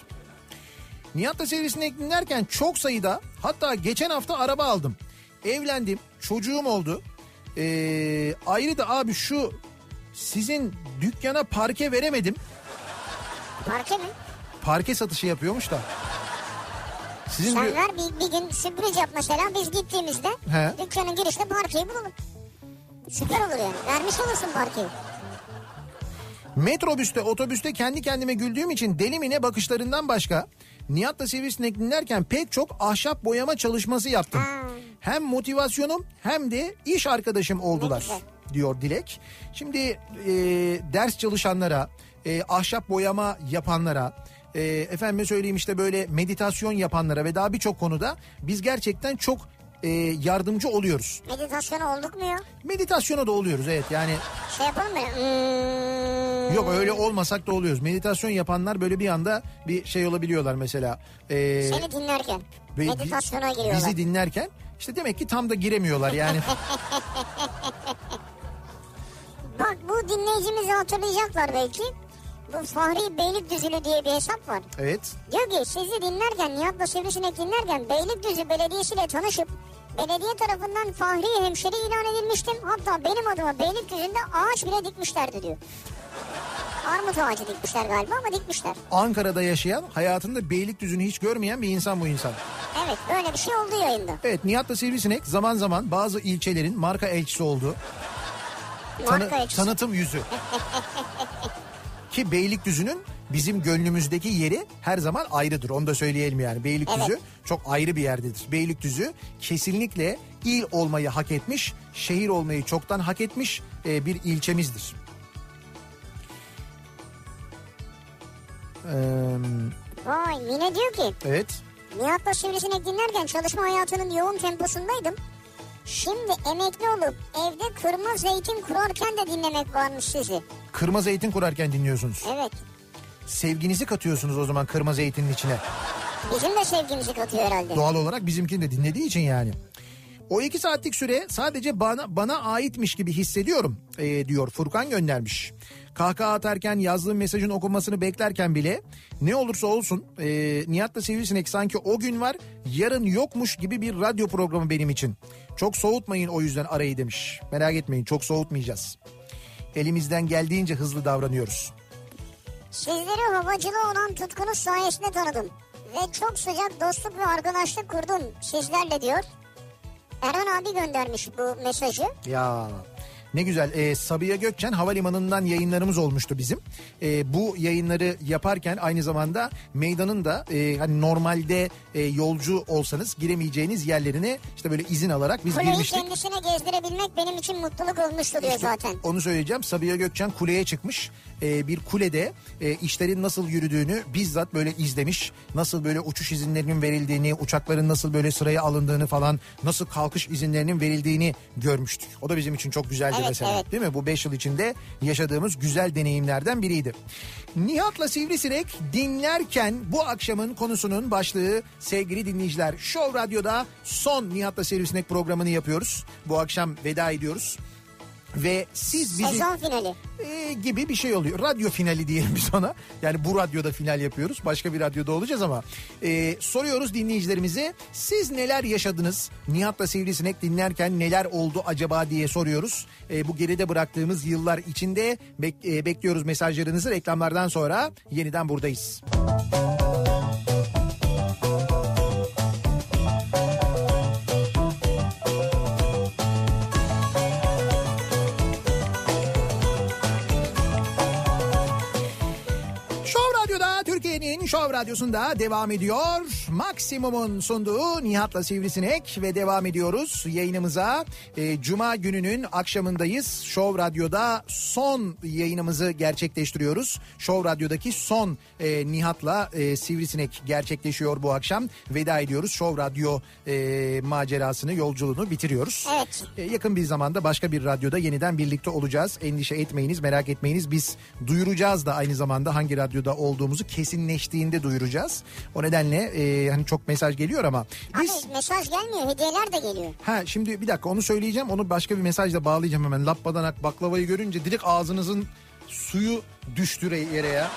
Nihat'la serisini dinlerken çok sayıda hatta geçen hafta araba aldım. Evlendim çocuğum oldu. Ee, ayrı da abi şu sizin dükkana parke veremedim. Parke mi? Parke satışı yapıyormuş da. Sizin Sen diyor- ver bir, bir gün sürpriz yap mesela biz gittiğimizde He. dükkanın girişte parkeyi bulalım. Süper olur yani. Vermiş olursun parkeyi. Metrobüste, otobüste kendi kendime güldüğüm için deli mi ne bakışlarından başka Nihat'la Sivrisinek dinlerken pek çok ahşap boyama çalışması yaptım. Hem motivasyonum hem de iş arkadaşım oldular diyor Dilek. Şimdi e, ders çalışanlara, e, ahşap boyama yapanlara, e, efendime söyleyeyim işte böyle meditasyon yapanlara ve daha birçok konuda biz gerçekten çok e, yardımcı oluyoruz. Meditasyona olduk mu ya? Meditasyona da oluyoruz evet yani Şey yapalım mı? Hmm. yok öyle olmasak da oluyoruz. Meditasyon yapanlar böyle bir anda bir şey olabiliyorlar mesela. E, Seni dinlerken. ve meditasyona giriyorlar. Bizi dinlerken işte demek ki tam da giremiyorlar yani. Bak bu dinleyicimizi hatırlayacaklar belki. Bu Fahri Beylikdüzülü diye bir hesap var. evet. Diyor ki sizi dinlerken Nihat'la Sivrisinek dinlerken Beylikdüzü Belediyesi ile tanışıp belediye tarafından Fahri hemşeri ilan edilmiştim. Hatta benim adıma Beylikdüzü'nde ağaç bile dikmişlerdi diyor. Armut ağacı dikmişler galiba ama dikmişler. Ankara'da yaşayan hayatında Beylikdüzü'nü hiç görmeyen bir insan bu insan. Evet böyle bir şey oldu yayında. Evet Nihat'la Sivrisinek zaman zaman bazı ilçelerin marka elçisi oldu. Tanı- elçisi. tanıtım yüzü. Ki Beylikdüzü'nün bizim gönlümüzdeki yeri her zaman ayrıdır. Onu da söyleyelim yani. Beylikdüzü Evet. çok ayrı bir yerdedir. Beylikdüzü kesinlikle il olmayı hak etmiş, şehir olmayı çoktan hak etmiş e, bir ilçemizdir. Ee, Vay Mine diyor ki evet. Nihat'la Sivrisinek dinlerken çalışma hayatının yoğun temposundaydım. Şimdi emekli olup evde kırma zeytin kurarken de dinlemek varmış sizi. Kırma zeytin kurarken dinliyorsunuz. Evet. Sevginizi katıyorsunuz o zaman kırma zeytinin içine. Bizim de sevgimizi katıyor herhalde. Doğal olarak bizimkini de dinlediği için yani. O iki saatlik süre sadece bana bana aitmiş gibi hissediyorum e, diyor Furkan göndermiş. Kahkaha atarken yazdığım mesajın okunmasını beklerken bile ne olursa olsun e, Nihat'la Sivrisinek sanki o gün var yarın yokmuş gibi bir radyo programı benim için. Çok soğutmayın o yüzden arayı demiş. Merak etmeyin çok soğutmayacağız. Elimizden geldiğince hızlı davranıyoruz. Sizleri havacılığa olan tutkunuz sayesinde tanıdım. Ve çok sıcak dostluk ve arkadaşlık kurdum sizlerle diyor. Erhan abi göndermiş bu mesajı. Ya ne güzel. Ee, Sabiha Gökçen Havalimanı'ndan yayınlarımız olmuştu bizim. Ee, bu yayınları yaparken aynı zamanda meydanın da e, hani normalde e, yolcu olsanız giremeyeceğiniz yerlerine işte böyle izin alarak biz Kuleyi girmiştik. kendisine gezdirebilmek benim için mutluluk olmuştu diyor İşte zaten. Onu söyleyeceğim. Sabiha Gökçen kuleye çıkmış. Ee, bir kulede e, işlerin nasıl yürüdüğünü bizzat böyle izlemiş. Nasıl böyle uçuş izinlerinin verildiğini, uçakların nasıl böyle sıraya alındığını falan, nasıl kalkış izinlerinin verildiğini görmüştük. O da bizim için çok güzeldi Evet, mesela. evet. Değil mi? Bu 5 yıl içinde yaşadığımız güzel deneyimlerden biriydi. Nihat'la Sivrisinek dinlerken bu akşamın konusunun başlığı sevgili dinleyiciler. Show Radyo'da son Nihat'la Sivrisinek programını yapıyoruz. Bu akşam veda ediyoruz. Ve siz bizi Sezon finali. e, gibi bir şey oluyor. Radyo finali diyelim biz ona. Yani bu radyoda final yapıyoruz. Başka bir radyoda olacağız ama. e, soruyoruz dinleyicilerimize. Siz neler yaşadınız? Nihat'la Sivrisinek dinlerken neler oldu acaba diye soruyoruz. E, bu geride bıraktığımız yıllar içinde bek- e, bekliyoruz mesajlarınızı. Reklamlardan sonra yeniden buradayız. Show Show Radyosu'nda devam ediyor. Maksimum'un sunduğu Nihat'la Sivrisinek ve devam ediyoruz yayınımıza. E, Cuma gününün akşamındayız. Show Radyo'da son yayınımızı gerçekleştiriyoruz. Show Radyo'daki son e, Nihat'la e, Sivrisinek gerçekleşiyor bu akşam. Veda ediyoruz. Show Radyo e, macerasını, yolculuğunu bitiriyoruz. Evet. E, yakın bir zamanda başka bir radyoda yeniden birlikte olacağız. Endişe etmeyiniz, merak etmeyiniz. Biz duyuracağız da aynı zamanda hangi radyoda olduğumuzu kesinleştiğinde duyuracağız. O nedenle e, hani çok mesaj geliyor ama biz Abi mesaj gelmiyor hediyeler de geliyor. ha şimdi bir dakika onu söyleyeceğim. Onu başka bir mesajla bağlayacağım hemen. Lappadanak baklavayı görünce direkt ağzınızın suyu düştü re- yere ya.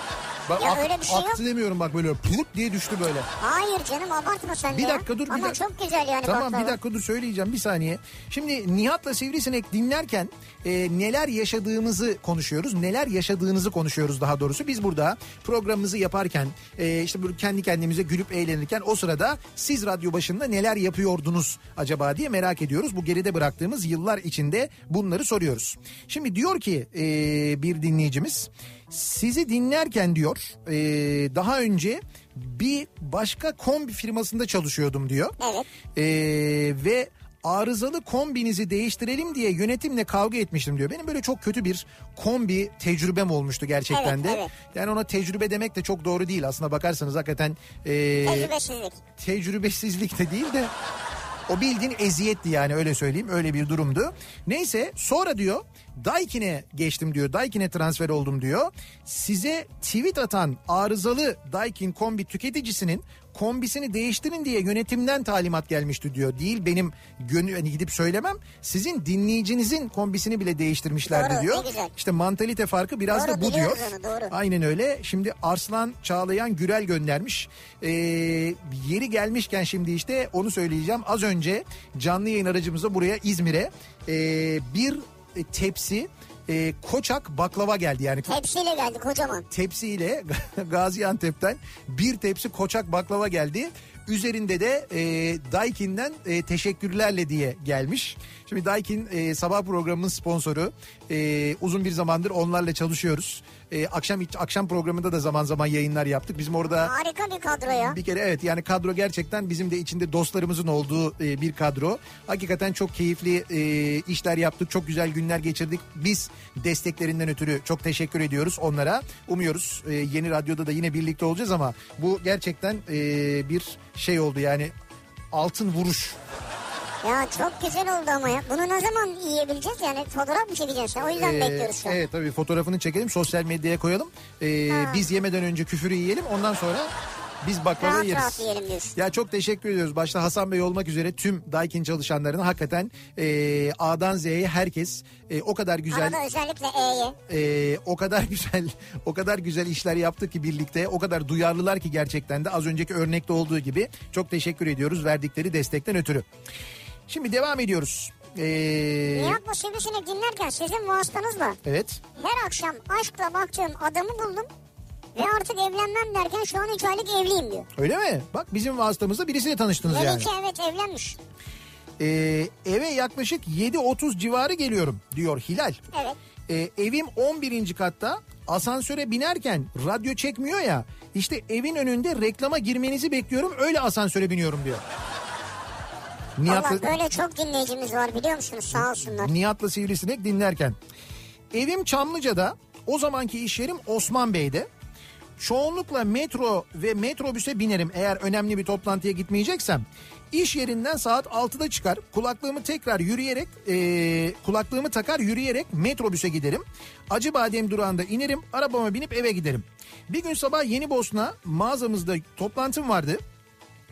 Bak, Ya ak- öyle bir şey yok. aktı demiyorum bak böyle plut diye düştü böyle. Hayır canım abartma sen Bir ya. dakika dur. bir Ama dakika. çok güzel yani Tamam baklava. bir dakika dur söyleyeceğim bir saniye. Şimdi Nihat'la Sivrisinek dinlerken e, neler yaşadığımızı konuşuyoruz. Neler yaşadığınızı konuşuyoruz daha doğrusu. Biz burada programımızı yaparken e, işte böyle kendi kendimize gülüp eğlenirken o sırada siz radyo başında neler yapıyordunuz acaba diye merak ediyoruz. Bu geride bıraktığımız yıllar içinde bunları soruyoruz. Şimdi diyor ki e, bir dinleyicimiz sizi dinlerken diyor e, daha önce bir başka kombi firmasında çalışıyordum diyor. Evet. Ee, ve arızalı kombinizi değiştirelim diye yönetimle kavga etmiştim diyor. Benim böyle çok kötü bir kombi tecrübem olmuştu gerçekten Evet, de. evet. Yani ona tecrübe demek de çok doğru değil aslında bakarsanız hakikaten e, Tecrübesizlik. tecrübesizlik de değil de o bildiğin eziyetti yani öyle söyleyeyim öyle bir durumdu. Neyse sonra diyor Daikin'e geçtim diyor. Daikin'e transfer oldum diyor. Size tweet atan arızalı Daikin kombi tüketicisinin kombisini değiştirin diye yönetimden talimat gelmişti diyor. Değil benim gönül hani gidip söylemem. Sizin dinleyicinizin kombisini bile değiştirmişlerdi Doğru, diyor. İşte mantalite farkı biraz Doğru, da bu diyor. onu, doğru. Aynen öyle. Şimdi Arslan Çağlayan Gürel göndermiş. Ee, yeri gelmişken şimdi işte onu söyleyeceğim. Az önce canlı yayın aracımıza buraya İzmir'e ee, bir tepsi e, koçak baklava geldi. Yani Tepsiyle geldi kocaman. tepsiyle Gaziantep'ten bir tepsi koçak baklava geldi. Üzerinde de e, Daikin'den e, teşekkürlerle diye gelmiş. Şimdi Daikin e, sabah programının sponsoru. E, uzun bir zamandır onlarla çalışıyoruz. E, akşam akşam programında da zaman zaman yayınlar yaptık. Bizim orada Harika bir kadro ya. bir kere evet yani kadro gerçekten bizim de içinde dostlarımızın olduğu e, bir kadro. Hakikaten çok keyifli e, işler yaptık. Çok güzel günler geçirdik. Biz desteklerinden ötürü çok teşekkür ediyoruz onlara. Umuyoruz e, yeni radyoda da yine birlikte olacağız ama bu gerçekten e, bir şey oldu yani altın vuruş. Ya çok güzel oldu ama ya. Bunu ne zaman yiyebileceğiz yani fotoğraf mı çekeceğiz? O yüzden Ee, bekliyoruz şu an. Evet tabii fotoğrafını çekelim sosyal medyaya koyalım. Ee, Ha. biz yemeden önce küfürü yiyelim ondan sonra biz baklava Rahat yeriz. rahat yiyelim diyorsun. Ya çok teşekkür ediyoruz. Başta Hasan Bey olmak üzere tüm Daikin çalışanlarına hakikaten e, A'dan Z'ye herkes e, o kadar güzel Arada özellikle E'ye. e, o kadar güzel o kadar güzel işler yaptık ki birlikte o kadar duyarlılar ki gerçekten de az önceki örnekte olduğu gibi çok teşekkür ediyoruz verdikleri destekten ötürü. Şimdi devam ediyoruz. Ee, Nihat'la Sivrisinek dinlerken sizin vasıtanızla evet. her akşam aşkla baktığım adamı buldum. Ve artık evlenmem derken şu an 3 aylık evliyim diyor. Öyle mi? Bak bizim vasıtamızda birisiyle tanıştınız yani. Melike evet evlenmiş. Ee, eve yaklaşık 7.30 civarı geliyorum diyor Hilal. Evet. Ee, evim 11. katta asansöre binerken radyo çekmiyor ya işte evin önünde reklama girmenizi bekliyorum öyle asansöre biniyorum diyor. Allah Nihat'la, böyle çok dinleyicimiz var biliyor musunuz sağ olsunlar. Nihat'la Sivrisinek dinlerken. Evim Çamlıca'da o zamanki iş yerim Osman Bey'de. Çoğunlukla metro ve metrobüse binerim eğer önemli bir toplantıya gitmeyeceksem. İş yerinden saat 6'da çıkar kulaklığımı tekrar yürüyerek eee, kulaklığımı takar yürüyerek metrobüse giderim. Acıbadem durağında inerim arabama binip eve giderim. Bir gün sabah Yeni Bosna mağazamızda toplantım vardı.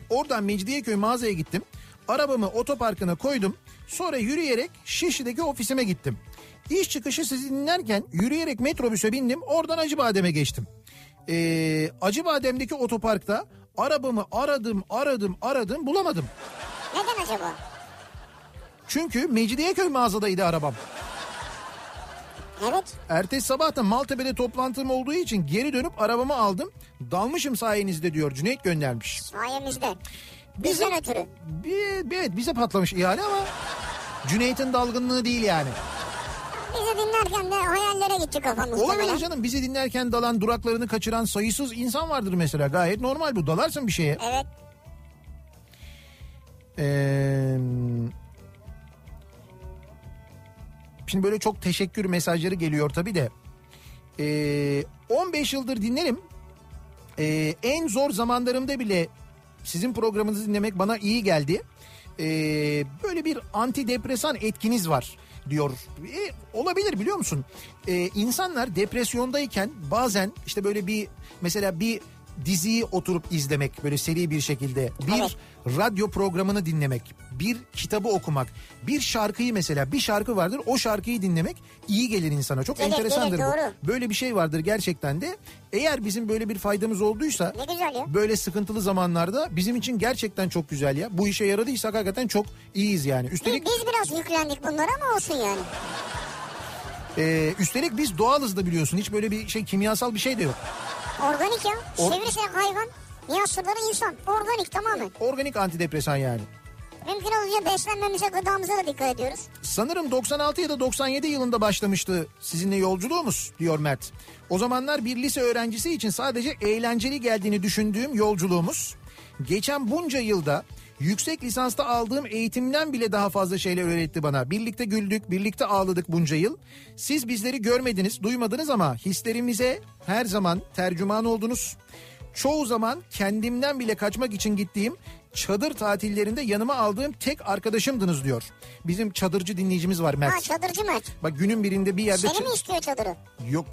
Oradan Mecidiyeköy mağazaya gittim. Arabamı otoparkına koydum. Sonra yürüyerek Şişli'deki ofisime gittim. İş çıkışı sizi dinlerken yürüyerek metrobüse bindim. Oradan Acıbadem'e geçtim. Ee, Acıbadem'deki otoparkta arabamı aradım aradım aradım bulamadım. Neden acaba? Çünkü Mecidiyeköy mağazadaydı arabam. Evet. Ertesi sabah da Maltepe'de toplantım olduğu için geri dönüp arabamı aldım. Dalmışım sayenizde diyor Cüneyt göndermiş. Sayemizde. Bizim, Bizden ötürü. bir, evet bize patlamış ihale ama Cüneyt'in dalgınlığı değil yani. Bizi dinlerken de hayallere gitti kafamız. Olabilir canım bizi dinlerken dalan duraklarını kaçıran sayısız insan vardır mesela gayet normal bu dalarsın bir şeye. Evet. Ee, şimdi böyle çok teşekkür mesajları geliyor tabii de. Ee, 15 yıldır dinlerim. Ee, en zor zamanlarımda bile sizin programınızı dinlemek bana iyi geldi. Ee, böyle bir antidepresan etkiniz var diyor. E, olabilir biliyor musun? Ee, insanlar depresyondayken bazen işte böyle bir mesela bir diziyi oturup izlemek böyle seri bir şekilde bir Evet. radyo programını dinlemek, bir kitabı okumak, bir şarkıyı mesela bir şarkı vardır o şarkıyı dinlemek iyi gelir insana. Çok Gelir, enteresandır bu. doğru. Böyle bir şey vardır gerçekten de. Eğer bizim böyle bir faydamız olduysa böyle sıkıntılı zamanlarda bizim için gerçekten çok güzel ya. Bu işe yaradıysak hakikaten çok iyiyiz yani. Biz, Üstelik biz biraz yüklendik bunlara ama olsun yani. e, üstelik biz doğalız da biliyorsun. Hiç böyle bir şey kimyasal bir şey de yok. Organik ya. Or- Sivrisinek hayvan. Niyasırları insan. Organik tamamen. Organik antidepresan yani. Mümkün olduğunca beslenmemize, gıdamıza da dikkat ediyoruz. Sanırım 96 ya da 97 yılında başlamıştı sizinle yolculuğumuz diyor Mert. O zamanlar bir lise öğrencisi için sadece eğlenceli geldiğini düşündüğüm yolculuğumuz geçen bunca yılda Yüksek lisansta aldığım eğitimden bile daha fazla şeyler öğretti bana. Birlikte güldük, birlikte ağladık bunca yıl. Siz bizleri görmediniz, duymadınız ama hislerimize her zaman tercüman oldunuz. Çoğu zaman kendimden bile kaçmak için gittiğim çadır tatillerinde yanıma aldığım tek arkadaşımdınız diyor. Bizim çadırcı dinleyicimiz var Ha Mert. çadırcı Mert. Bak günün birinde bir yerde... Seni mi istiyor çadırı? Yok.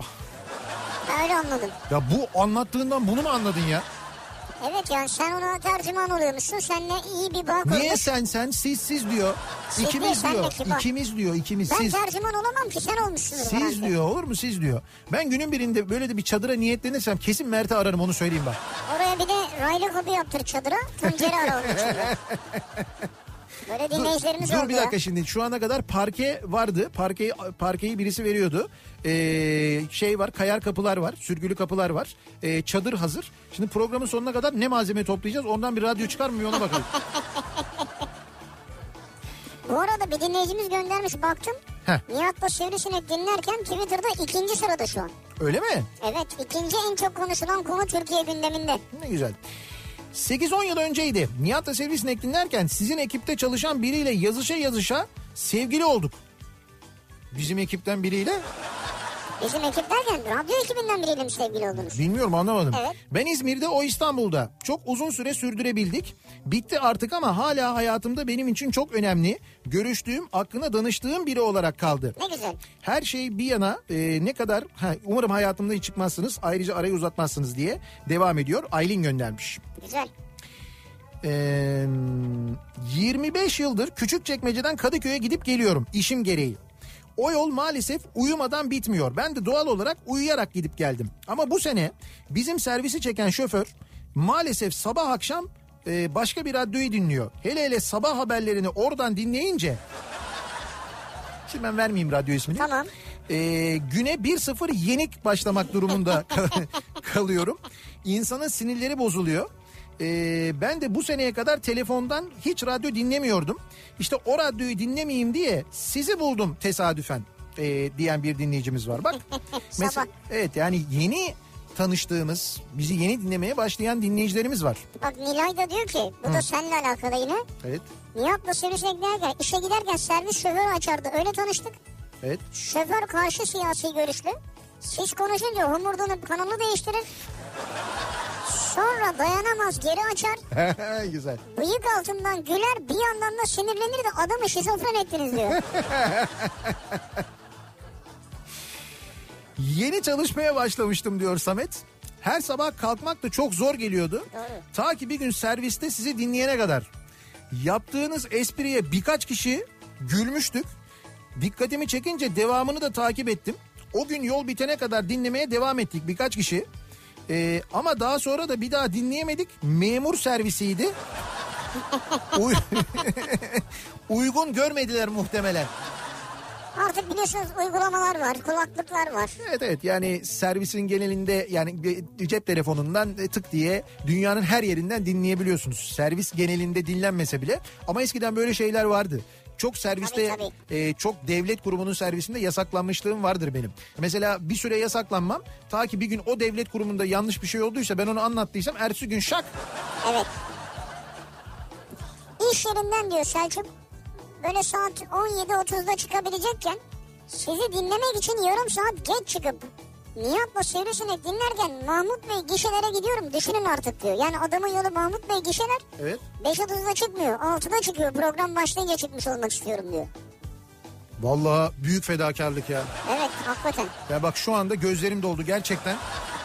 Öyle anladım. Ya bu anlattığından bunu mu anladın ya? Evet yani sen ona tercüman oluyormuşsun. Seninle iyi bir bağ Niye kurmuş. sen sen siz siz diyor. Siz İkimiz değil, de diyor. kibar. İkimiz diyor. ikimiz Ben siz. tercüman olamam ki sen olmuşsundur. Siz herhalde. diyor olur mu siz diyor. Ben günün birinde böyle de bir çadıra niyetlenirsem kesin Mert'i ararım onu söyleyeyim bak. Oraya bir de raylı kapı yaptır çadıra. Tuncer'i ara onun. Böyle dinleyicilerimiz Dur oldu bir ya. dakika şimdi şu ana kadar parke vardı. Parkeyi, parkeyi birisi veriyordu. Ee, şey var kayar kapılar var. Sürgülü kapılar var. Ee, çadır hazır. Şimdi programın sonuna kadar ne malzeme toplayacağız? Ondan bir radyo çıkar mı ona bakalım. Bu arada bir dinleyicimiz göndermiş baktım. Heh. Nihat'la Sivrisinek dinlerken Twitter'da ikinci sırada şu an. Öyle mi? Evet ikinci en çok konuşulan konu Türkiye gündeminde. Ne güzel. 8-10 yıl önceydi. Nihat'la Sivrisinek dinlerken sizin ekipte çalışan biriyle yazışa yazışa sevgili olduk. Bizim ekipten biriyle Bizim ekip derken radyo ekibinden biriyle mi sevgili oldunuz? bilmiyorum anlamadım. Evet. Ben İzmir'de o İstanbul'da. Çok uzun süre sürdürebildik. Bitti artık ama hala hayatımda benim için çok önemli. Görüştüğüm, aklına danıştığım biri olarak kaldı. Ne güzel. Her şey bir yana e, ne kadar ha, umarım hayatımda hiç çıkmazsınız ayrıca arayı uzatmazsınız diye devam ediyor. Aylin göndermiş. Güzel. Ee, 25 yıldır Küçükçekmece'den Kadıköy'e gidip geliyorum işim gereği. O yol maalesef uyumadan bitmiyor. Ben de doğal olarak uyuyarak gidip geldim. Ama bu sene bizim servisi çeken şoför maalesef sabah akşam e, başka bir radyoyu dinliyor. Hele hele sabah haberlerini oradan dinleyince... Şimdi ben vermeyeyim radyo ismini. Tamam. Ee, güne 1-0 yenik başlamak durumunda kalıyorum. İnsanın sinirleri bozuluyor. Ee, ben de bu seneye kadar telefondan hiç radyo dinlemiyordum. İşte o radyoyu dinlemeyeyim diye sizi buldum tesadüfen ee, diyen bir dinleyicimiz var. Bak mesela evet yani yeni tanıştığımız, bizi yeni dinlemeye başlayan dinleyicilerimiz var. Bak Nilay da diyor ki bu da seninle alakalı yine. Evet, Nihat'la Sivrisinek dinlerken işe giderken servis şoförü açardı. Öyle tanıştık. evet. Şoför karşı siyasi görüşlü. Siz konuşunca homurdanıp kanalı değiştirir. Sonra dayanamaz geri açar. Güzel. Bıyık altından güler bir yandan da sinirlenir de adamı şizofren ettiniz diyor. Yeni çalışmaya başlamıştım diyor Samet. Her sabah kalkmak da çok zor geliyordu. Doğru. Ta ki bir gün serviste sizi dinleyene kadar. Yaptığınız espriye birkaç kişi gülmüştük. Dikkatimi çekince devamını da takip ettim. O gün yol bitene kadar dinlemeye devam ettik birkaç kişi. Ee, ama daha sonra da bir daha dinleyemedik. Memur servisiydi. Uy- Uygun görmediler muhtemelen. Artık biliyorsunuz uygulamalar var, kulaklıklar var. Evet evet yani servisin genelinde yani cep telefonundan e, tık diye dünyanın her yerinden dinleyebiliyorsunuz. Servis genelinde dinlenmese bile ama eskiden böyle şeyler vardı. Çok serviste Tabii, e, çok devlet kurumunun servisinde yasaklanmışlığım vardır benim. Mesela bir süre yasaklanmam ta ki bir gün o devlet kurumunda yanlış bir şey olduysa ben onu anlattıysam ertesi gün şak Evet. İş yerinden diyor Selçuk. Böyle saat 17.30'da çıkabilecekken sizi dinlemek için yarım saat geç çıkıp Nihat'la Sivrisinek dinlerken Mahmut Bey gişelere gidiyorum düşünün artık diyor. Yani adamın yolu Mahmut Bey gişeler evet 5.30'da çıkmıyor 6'da çıkıyor program başlayınca çıkmış olmak istiyorum diyor. vallahi büyük fedakarlık ya. Evet hakikaten Ya bak şu anda gözlerim doldu gerçekten.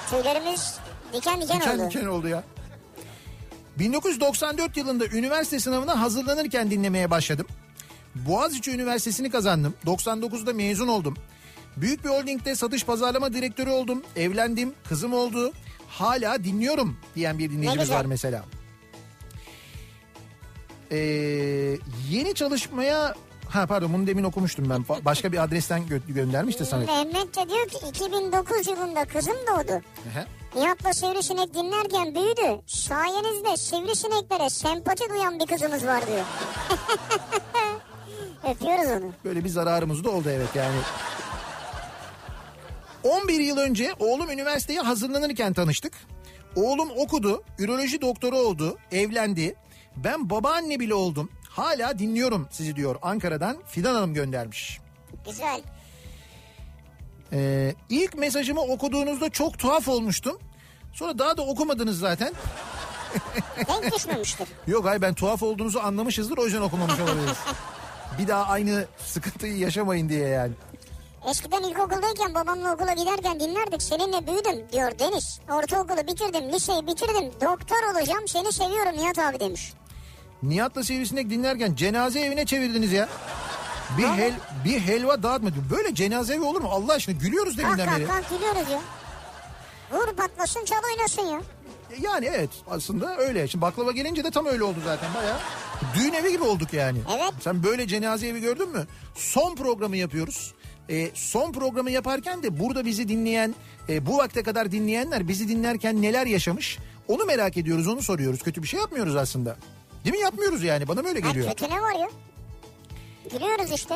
tüylerimiz diken diken, Diken oldu. diken oldu ya. 1994 yılında üniversite sınavına hazırlanırken dinlemeye başladım. Boğaziçi Üniversitesi'ni kazandım. 99'da mezun oldum. Büyük bir holdingde satış pazarlama direktörü oldum. Evlendim, kızım oldu. Hala dinliyorum diyen bir dinleyicimiz var mesela. Ee, yeni çalışmaya... Ha pardon bunu demin okumuştum ben. Başka bir adresten gö- göndermiş de sana. Mehmet de diyor ki 2009 yılında kızım doğdu. Nihat'la Sivrisinek dinlerken büyüdü. Sayenizde sivrisineklere sempati duyan bir kızımız var diyor. Öpüyoruz onu. Böyle bir zararımız da oldu evet yani. 11 yıl önce oğlum üniversiteye hazırlanırken tanıştık. Oğlum okudu, üroloji doktoru oldu, evlendi. Ben babaanne bile oldum. Hala dinliyorum sizi diyor. Ankara'dan Fidan Hanım göndermiş. Güzel. Ee, ilk mesajımı okuduğunuzda çok tuhaf olmuştum. Sonra daha da okumadınız zaten. Denk düşmemiştir. Yok hayır ben tuhaf olduğunuzu anlamışızdır o yüzden okumamış olabiliriz. Bir daha aynı sıkıntıyı yaşamayın diye yani. Eskiden ilkokuldayken babamla okula giderken dinlerdik. Seninle büyüdüm diyor Deniz. Ortaokulu bitirdim, liseyi bitirdim. Doktor olacağım, seni seviyorum Nihat abi demiş. Nihat'la Sivrisinek dinlerken cenaze evine çevirdiniz ya. Bir, hel, bir helva dağıtmadı. Böyle cenaze evi olur mu? Allah aşkına gülüyoruz deminden beri. kalk kalk gülüyoruz ya. Vur patlasın çal oynasın ya. Yani evet aslında öyle. Şimdi baklava gelince de tam öyle oldu zaten baya. Düğün evi gibi olduk yani. Evet. Sen böyle cenaze evi gördün mü? Son programı yapıyoruz. Ee, son programı yaparken de burada bizi dinleyen, e, bu vakte kadar dinleyenler bizi dinlerken neler yaşamış? Onu merak ediyoruz, onu soruyoruz. Kötü bir şey yapmıyoruz aslında. Değil mi? Yapmıyoruz yani. Bana böyle geliyor. kötü ne var ya? Gülüyoruz işte.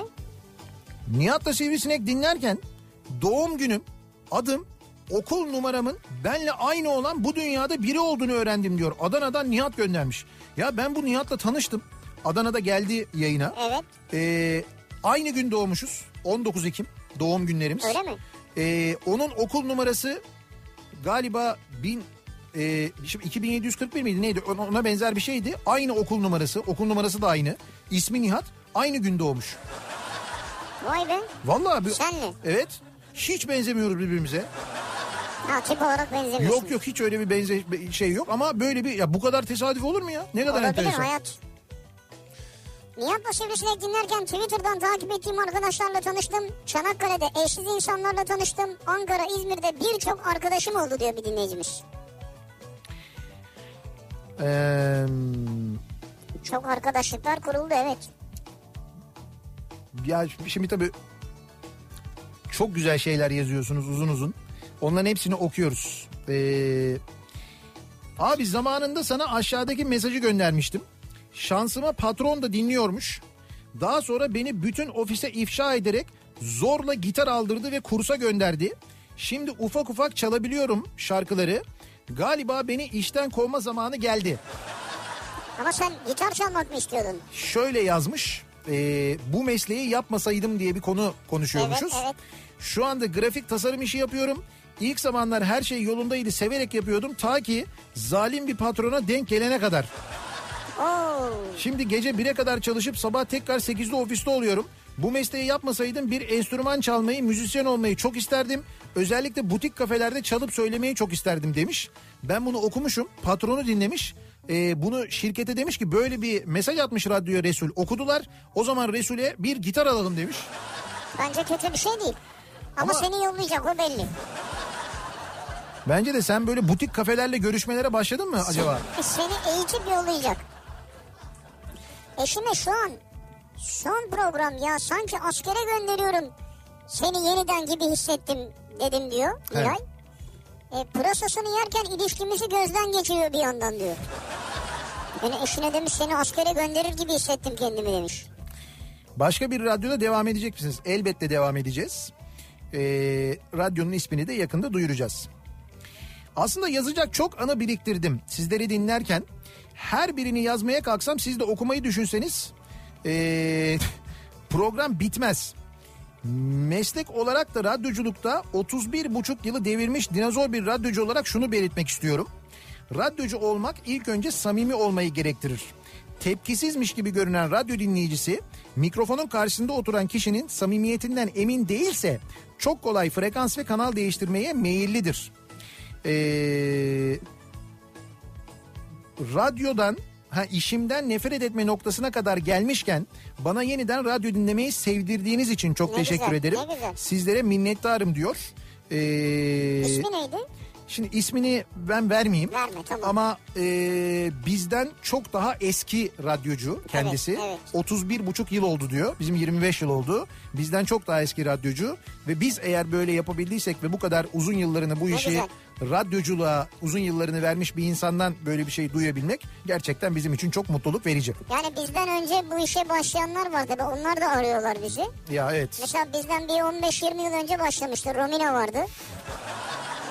Nihat'la Sivrisinek dinlerken doğum günüm, adım, okul numaramın benle aynı olan bu dünyada biri olduğunu öğrendim diyor. Adana'dan Nihat göndermiş. Ya ben bu Nihat'la tanıştım. Adana'da geldi yayına. Evet. Ee, aynı gün doğmuşuz. 19 Ekim doğum günlerimiz. Öyle mi? Ee, onun okul numarası galiba 1000 e, şimdi 2741 miydi neydi ona, ona benzer bir şeydi. Aynı okul numarası okul numarası da aynı. İsmi Nihat aynı gün doğmuş. Vay be. Vallahi bir, Senle. Evet. Hiç benzemiyoruz birbirimize. Ha tip olarak benzemiyorsun. Yok yok hiç öyle bir benze şey yok ama böyle bir ya bu kadar tesadüf olur mu ya? Ne kadar Olabilir enteresan. hayat. Nihat'la Sivrisinek dinlerken Twitter'dan takip ettiğim arkadaşlarla tanıştım. Çanakkale'de eşsiz insanlarla tanıştım. Ankara, İzmir'de birçok arkadaşım oldu diyor bir dinleyicimiz. Ee, Çok arkadaşlıklar kuruldu evet. ya şimdi tabii çok güzel şeyler yazıyorsunuz uzun uzun. Onların hepsini okuyoruz. Ee, abi zamanında sana aşağıdaki mesajı göndermiştim. Şansıma patron da dinliyormuş. Daha sonra beni bütün ofise ifşa ederek zorla gitar aldırdı ve kursa gönderdi. Şimdi ufak ufak çalabiliyorum şarkıları. Galiba beni işten kovma zamanı geldi. Ama sen gitar çalmak mı istiyordun? Şöyle yazmış. e, bu mesleği yapmasaydım diye bir konu konuşuyormuşuz. Evet, evet. Şu anda grafik tasarım işi yapıyorum. İlk zamanlar her şey yolundaydı severek yapıyordum ta ki zalim bir patrona denk gelene kadar. Oo. Şimdi gece 1'e kadar çalışıp sabah tekrar 8'de ofiste oluyorum. Bu mesleği yapmasaydım bir enstrüman çalmayı, müzisyen olmayı çok isterdim. Özellikle butik kafelerde çalıp söylemeyi çok isterdim demiş. Ben bunu okumuşum. Patronu dinlemiş. Ee, bunu şirkete demiş ki böyle bir mesaj atmış radyoya Resul. Okudular. O zaman Resul'e bir gitar alalım demiş. Bence kötü bir şey değil. Ama, Ama- seni yollayacak o belli. Bence de sen böyle butik kafelerle görüşmelere başladın mı acaba? Seni eğitip yollayacak. Eşime şu an son program ya sanki askere gönderiyorum. Seni yeniden gibi hissettim dedim diyor Evet. Miray. E, pırasasını yerken ilişkimizi gözden geçiriyor bir yandan diyor. Yani eşine demiş seni askere gönderir gibi hissettim kendimi demiş. Başka bir radyoda devam edecek misiniz? Elbette devam edeceğiz. Ee, radyonun ismini de yakında duyuracağız. Aslında yazacak çok anı biriktirdim. Sizleri dinlerken her birini yazmaya kalksam siz de okumayı düşünseniz ee, program bitmez. Meslek olarak da radyoculukta 31 buçuk yılı devirmiş dinozor bir radyocu olarak şunu belirtmek istiyorum. Radyocu olmak ilk önce samimi olmayı gerektirir. Tepkisizmiş gibi görünen radyo dinleyicisi mikrofonun karşısında oturan kişinin samimiyetinden emin değilse çok kolay frekans ve kanal değiştirmeye meyillidir. Ee, radyodan ha işimden nefret etme noktasına kadar gelmişken bana yeniden radyo dinlemeyi sevdirdiğiniz için çok Ne teşekkür güzel, ederim. Sizlere minnettarım diyor. Ee, İsmi neydi? Şimdi ismini ben vermeyeyim. Verme, tamam. Ama e, bizden çok daha eski radyocu kendisi. evet. 31 buçuk yıl oldu diyor. Bizim 25 yıl oldu. Bizden çok daha eski radyocu. Ve biz eğer böyle yapabildiysek ve bu kadar uzun yıllarını bu işi radyoculuğa uzun yıllarını vermiş bir insandan böyle bir şey duyabilmek gerçekten bizim için çok mutluluk verici. Yani bizden önce bu işe başlayanlar var tabii onlar da arıyorlar bizi. Ya evet. Mesela bizden bir 15-20 yıl önce başlamıştı. Romina vardı.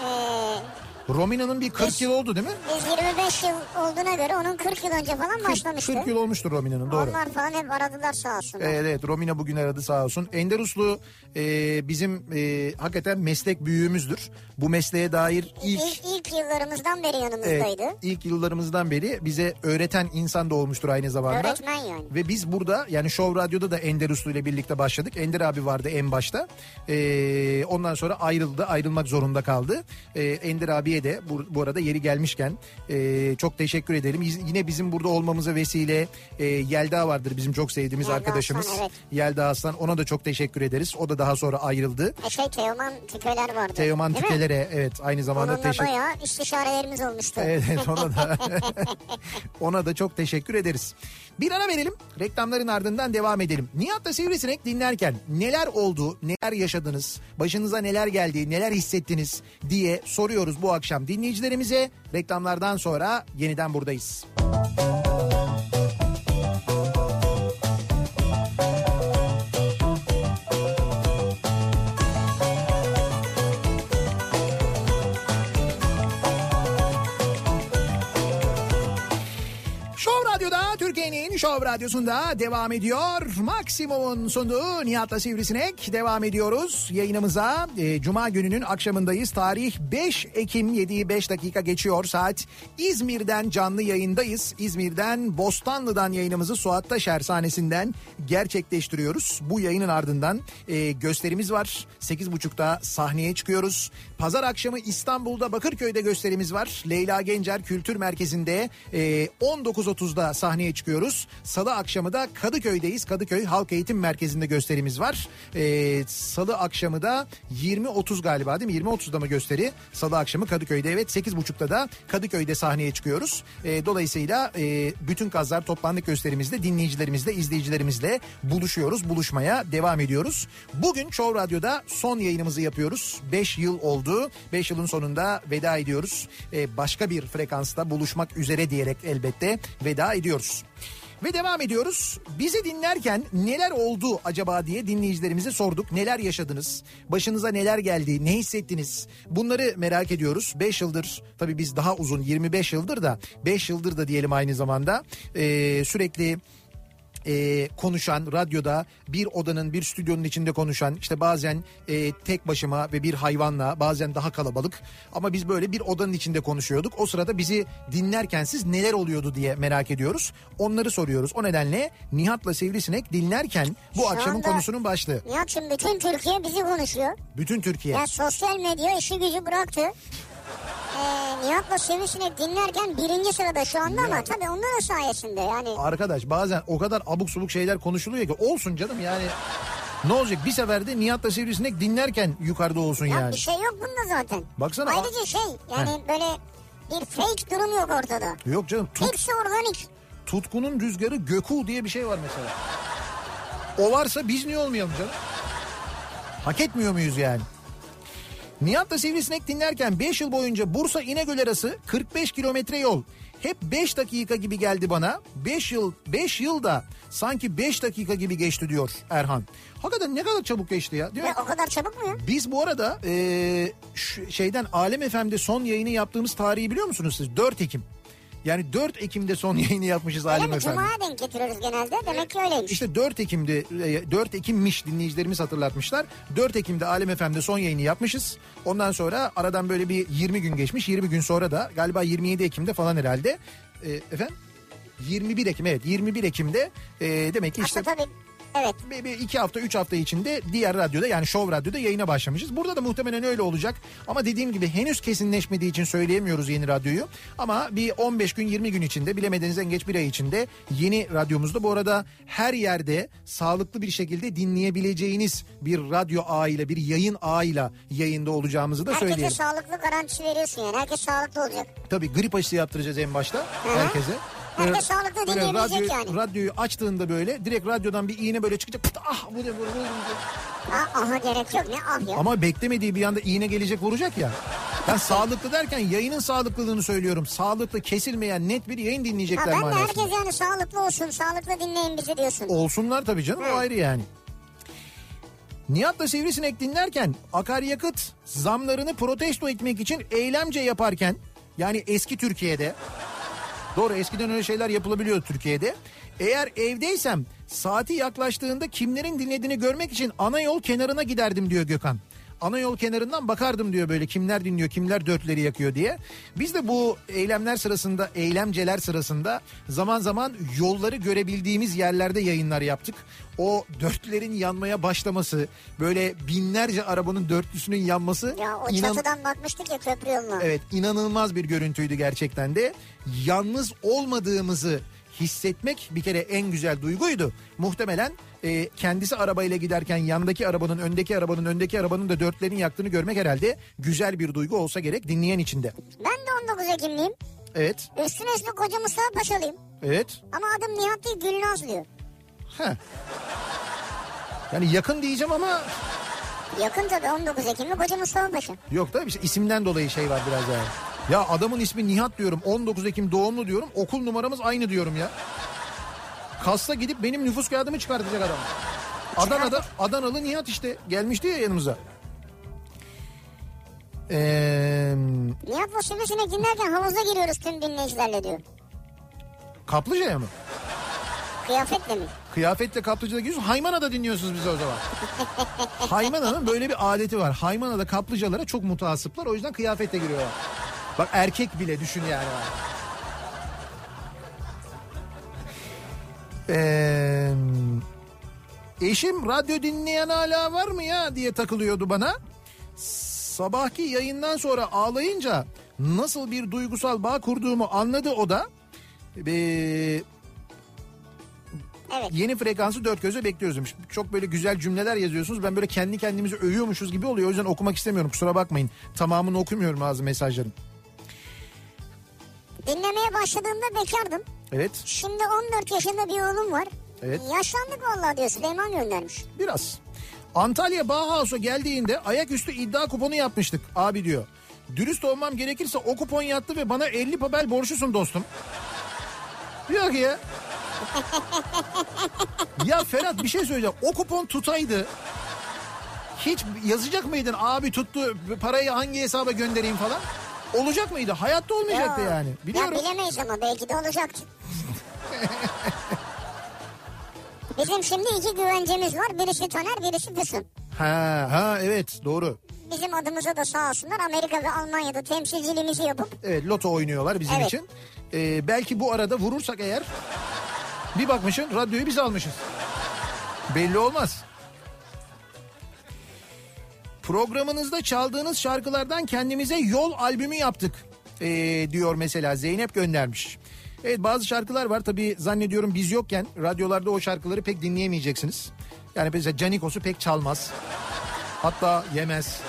Ee, Romina'nın bir 40 yıl oldu değil mi? Biz 25 yıl olduğuna göre onun 40 yıl önce falan 40, başlamıştı. 40 yıl olmuştur Romina'nın doğru. Onlar falan hep aradılar sağ olsunlar. Evet, evet Romina bugün aradı sağ olsun. Ender Uslu e, bizim e, hakikaten meslek büyüğümüzdür. Bu mesleğe dair ilk... İlk, ilk yıllarımızdan beri yanımızdaydı. Evet, ilk yıllarımızdan beri bize öğreten insan da olmuştur aynı zamanda. Öğretmen yani. Ve biz burada yani Show Radyo'da da Ender Uslu ile birlikte başladık. Ender abi vardı en başta. Ee, ondan sonra ayrıldı. Ayrılmak zorunda kaldı. Ee, Ender abiye de bu, bu arada yeri gelmişken e, çok teşekkür edelim. Yine bizim burada olmamıza vesile e, Yelda vardır bizim çok sevdiğimiz Yelda arkadaşımız. Aslan, evet. Yelda Aslan ona da çok teşekkür ederiz. O da daha sonra ayrıldı. E şey Teoman Tükeler vardı. Teoman mi? Tükelere evet aynı zamanda Onunla teşekkür bayağı istişarelerimiz olmuştu. Evet, ona da ona da çok teşekkür ederiz. Bir ara verelim. Reklamların ardından devam edelim. Nihat'la Sivrisinek dinlerken neler oldu, neler yaşadınız, başınıza neler geldi, neler hissettiniz diye soruyoruz bu akşam dinleyicilerimize. Reklamlardan sonra yeniden buradayız. Show Türkiye'nin Show Radyosu'nda devam ediyor. Maksimum'un sunduğu Nihat'la Sivrisinek devam ediyoruz. Yayınımıza e, Cuma gününün akşamındayız. Tarih 5 Ekim 7'yi 5 dakika geçiyor saat. İzmir'den canlı yayındayız. İzmir'den Bostanlı'dan yayınımızı Suat Taşer sahnesinden gerçekleştiriyoruz. Bu yayının ardından e, gösterimiz var. 8.30'da sahneye çıkıyoruz. Pazar akşamı İstanbul'da Bakırköy'de gösterimiz var. Leyla Gencer Kültür Merkezi'nde e, 19.30'da sahneye çıkıyoruz. Salı akşamı da Kadıköy'deyiz. Kadıköy Halk Eğitim Merkezi'nde gösterimiz var. E, Salı akşamı da 20.30 galiba değil mi? 20.30'da mı gösteri? Salı akşamı Kadıköy'de evet 8.30'da da Kadıköy'de sahneye çıkıyoruz. E, dolayısıyla e, bütün kazlar toplandık gösterimizde dinleyicilerimizle, izleyicilerimizle buluşuyoruz. Buluşmaya devam ediyoruz. Bugün Show Radyo'da son yayınımızı yapıyoruz. 5 yıl oldu. 5 yılın sonunda veda ediyoruz. E, başka bir frekansta buluşmak üzere diyerek elbette veda ediyoruz. Ve devam ediyoruz. Bizi dinlerken neler oldu acaba diye dinleyicilerimize sorduk. Neler yaşadınız? Başınıza neler geldi? Ne hissettiniz? Bunları merak ediyoruz. 5 yıldır tabii biz daha uzun 25 yıldır da 5 yıldır da diyelim aynı zamanda e, sürekli e, konuşan radyoda bir odanın bir stüdyonun içinde konuşan işte bazen e, tek başıma ve bir hayvanla bazen daha kalabalık ama biz böyle bir odanın içinde konuşuyorduk. O sırada bizi dinlerken siz neler oluyordu diye merak ediyoruz. Onları soruyoruz. O nedenle Nihat'la Sivrisinek dinlerken bu Şu akşamın anda- konusunun başlığı. Nihat'cığım bütün Türkiye bizi konuşuyor. Bütün Türkiye. Ya sosyal medya işi gücü bıraktı. Ee, Nihat'la Sivrisinek dinlerken birinci sırada şu anda ama tabii onların sayesinde yani. Arkadaş bazen o kadar abuk subuk şeyler konuşuluyor ki olsun canım yani. Ne olacak bir seferde Nihat'la Sivrisinek dinlerken yukarıda olsun Ya yani. bir şey yok bunda zaten. Baksana- Ayrıca şey yani böyle bir fake durum yok ortada. Yok canım tut, Hepsi organik. Tutkunun rüzgarı Göku diye bir şey var mesela. O varsa biz niye olmayalım canım? Hak etmiyor muyuz yani? Nihat'la Sivrisinek dinlerken 5 yıl boyunca Bursa İnegöl arası 45 kilometre yol. Hep 5 dakika gibi geldi bana. 5 yıl 5 yılda sanki 5 dakika gibi geçti diyor Erhan. Hakikaten ne kadar çabuk geçti ya değil mi? Ve o kadar çabuk mu ya? Biz bu arada şu- şeyden Alem FM'de son yayını yaptığımız tarihi biliyor musunuz siz? 4 Ekim. Yani 4 Ekim'de son yayını yapmışız Öyle Alem mi? FM'de. Cuma'ya denk getiriyoruz genelde. Demek ki öyleymiş. İşte 4 Ekim'de e, 4 Ekim'miş dinleyicilerimiz hatırlatmışlar. 4 Ekim'de Alem FM'de son yayını yapmışız. Ondan sonra aradan böyle bir 20 gün geçmiş. 20 gün sonra da galiba 27 Ekim'de falan herhalde. E, efendim? 21 Ekim evet 21 Ekim'de e, demek ki işte Aslında tabii evet. bir, bir iki hafta üç hafta içinde diğer radyoda yani Show Radyo'da yayına başlamışız. Burada da muhtemelen öyle olacak. Ama dediğim gibi henüz kesinleşmediği için söyleyemiyoruz yeni radyoyu. Ama bir 15 gün 20 gün içinde bilemediniz en geç bir ay içinde yeni radyomuzda bu arada her yerde sağlıklı bir şekilde dinleyebileceğiniz bir radyo ağıyla bir yayın ağıyla yayında olacağımızı da Herkese söyleyelim. sağlıklı garantisi veriyorsun yani. Herkes sağlıklı olacak. Tabii grip aşısı yaptıracağız en başta herkese. Herkes Böyle- sağlıklı böyle dinleyebilecek radyo- yani. Radyoyu açtığında böyle direkt radyodan bir iğne böyle çıkacak. Pıt, ah bu ne bu ne, bu ne? Ha, aha gerek yok ne ah ya. Ama beklemediği bir anda iğne gelecek vuracak ya. Ben sağlıklı derken yayının sağlıklılığını söylüyorum. Sağlıklı kesilmeyen net bir yayın Ha, dinleyecekler ben de herkes yani sağlıklı olsun, sağlıklı dinleyin bizi diyorsun. Olsunlar tabii canım o ayrı yani. Nihat'la Sivrisinek dinlerken akaryakıt zamlarını protesto etmek için eylemce yaparken yani eski Türkiye'de doğru eskiden öyle şeyler yapılabiliyor Türkiye'de. Eğer evdeysem saati yaklaştığında kimlerin dinlediğini görmek için ana yol kenarına giderdim diyor Gökhan. Ana yol kenarından bakardım diyor böyle kimler dinliyor kimler dörtleri yakıyor diye. Biz de bu eylemler sırasında eylemceler sırasında zaman zaman yolları görebildiğimiz yerlerde yayınlar yaptık. O dörtlerin yanmaya başlaması böyle binlerce arabanın dörtlüsünün yanması Ya o inan- çatıdan bakmıştık ya köprü yoluna. Evet inanılmaz bir görüntüydü gerçekten de. Yalnız olmadığımızı hissetmek bir kere en güzel duyguydu. Muhtemelen e, kendisi arabayla giderken yandaki arabanın, öndeki arabanın, öndeki arabanın da dörtlerini yaktığını görmek herhalde güzel bir duygu olsa gerek dinleyen içinde. Ben de 19 Ekimliyim. Evet, Üstüne üstlük koca Mustafa Paşalıyım. evet. Ama adım Nihat değil Gülnaz diyor. Heh. Yani yakın diyeceğim ama Yakın tabii 19 Ekimli koca Mustafa Paşa. yok da işte isimden dolayı şey var biraz daha. Ya adamın ismi Nihat diyorum 19 Ekim doğumlu diyorum okul numaramız aynı diyorum ya. Kasta gidip benim nüfus kağıdımı çıkartacak adam. Adana'da Adanalı Nihat işte gelmişti ya yanımıza. Ee, Nihat'la Sivrisinek dinlerken havuza giriyoruz tüm dinleyicilerle diyor. Kaplıca'ya mı? Kıyafetle mi? Kıyafetle Kaplıca'da gidiyorsunuz. Haymana'da dinliyorsunuz bizi o zaman. Haymana'nın böyle bir adeti var. Haymana'da kaplıcalara çok mutasıplar. O yüzden kıyafetle giriyorlar. Bak erkek bile düşün yani. Ee, eşim radyo dinleyen hala var mı ya diye takılıyordu bana. Sabahki yayından sonra ağlayınca nasıl bir duygusal bağ kurduğumu anladı o da. Ee, Evet. Yeni frekansı dört gözle bekliyoruz demiş. Çok böyle güzel cümleler yazıyorsunuz. Ben böyle kendi kendimizi övüyormuşuz gibi oluyor. O yüzden okumak istemiyorum. Kusura bakmayın. Tamamını okumuyorum bazı mesajların. Dinlemeye başladığımda bekardım. Evet Şimdi 14 yaşında bir oğlum var. Evet. Yaşlandık vallahi diyor Süleyman göndermiş. biraz. Antalya Bauhaus'a geldiğinde ayaküstü iddia kuponu yapmıştık abi diyor. Dürüst olmam gerekirse o kupon yattı ve bana 50 papel borçlusun dostum. Ki ya. ya Ferhat bir şey söyleyeceğim. O kupon tutaydı. Hiç yazacak mıydın abi tuttu parayı hangi hesaba göndereyim falan? Olacak mıydı? Hayatta olmayacaktı Ya. yani. Biliyorum. Ya bilemeyiz ama belki de olacaktı. Bizim şimdi iki güvencemiz var. Birisi Taner, birisi Füsun. Ha, ha evet doğru. Bizim adımıza da sağ olsunlar Amerika ve Almanya'da temsilciliğimizi yapıp Evet loto oynuyorlar bizim Evet. için. Ee, belki bu arada vurursak eğer bir bakmışın radyoyu biz almışız. Belli olmaz. Programınızda çaldığınız şarkılardan kendimize yol albümü yaptık ee, diyor mesela Zeynep göndermiş. Evet bazı şarkılar var tabii zannediyorum biz yokken radyolarda o şarkıları pek dinleyemeyeceksiniz. Yani mesela Canikos'u pek çalmaz. Hatta yemez.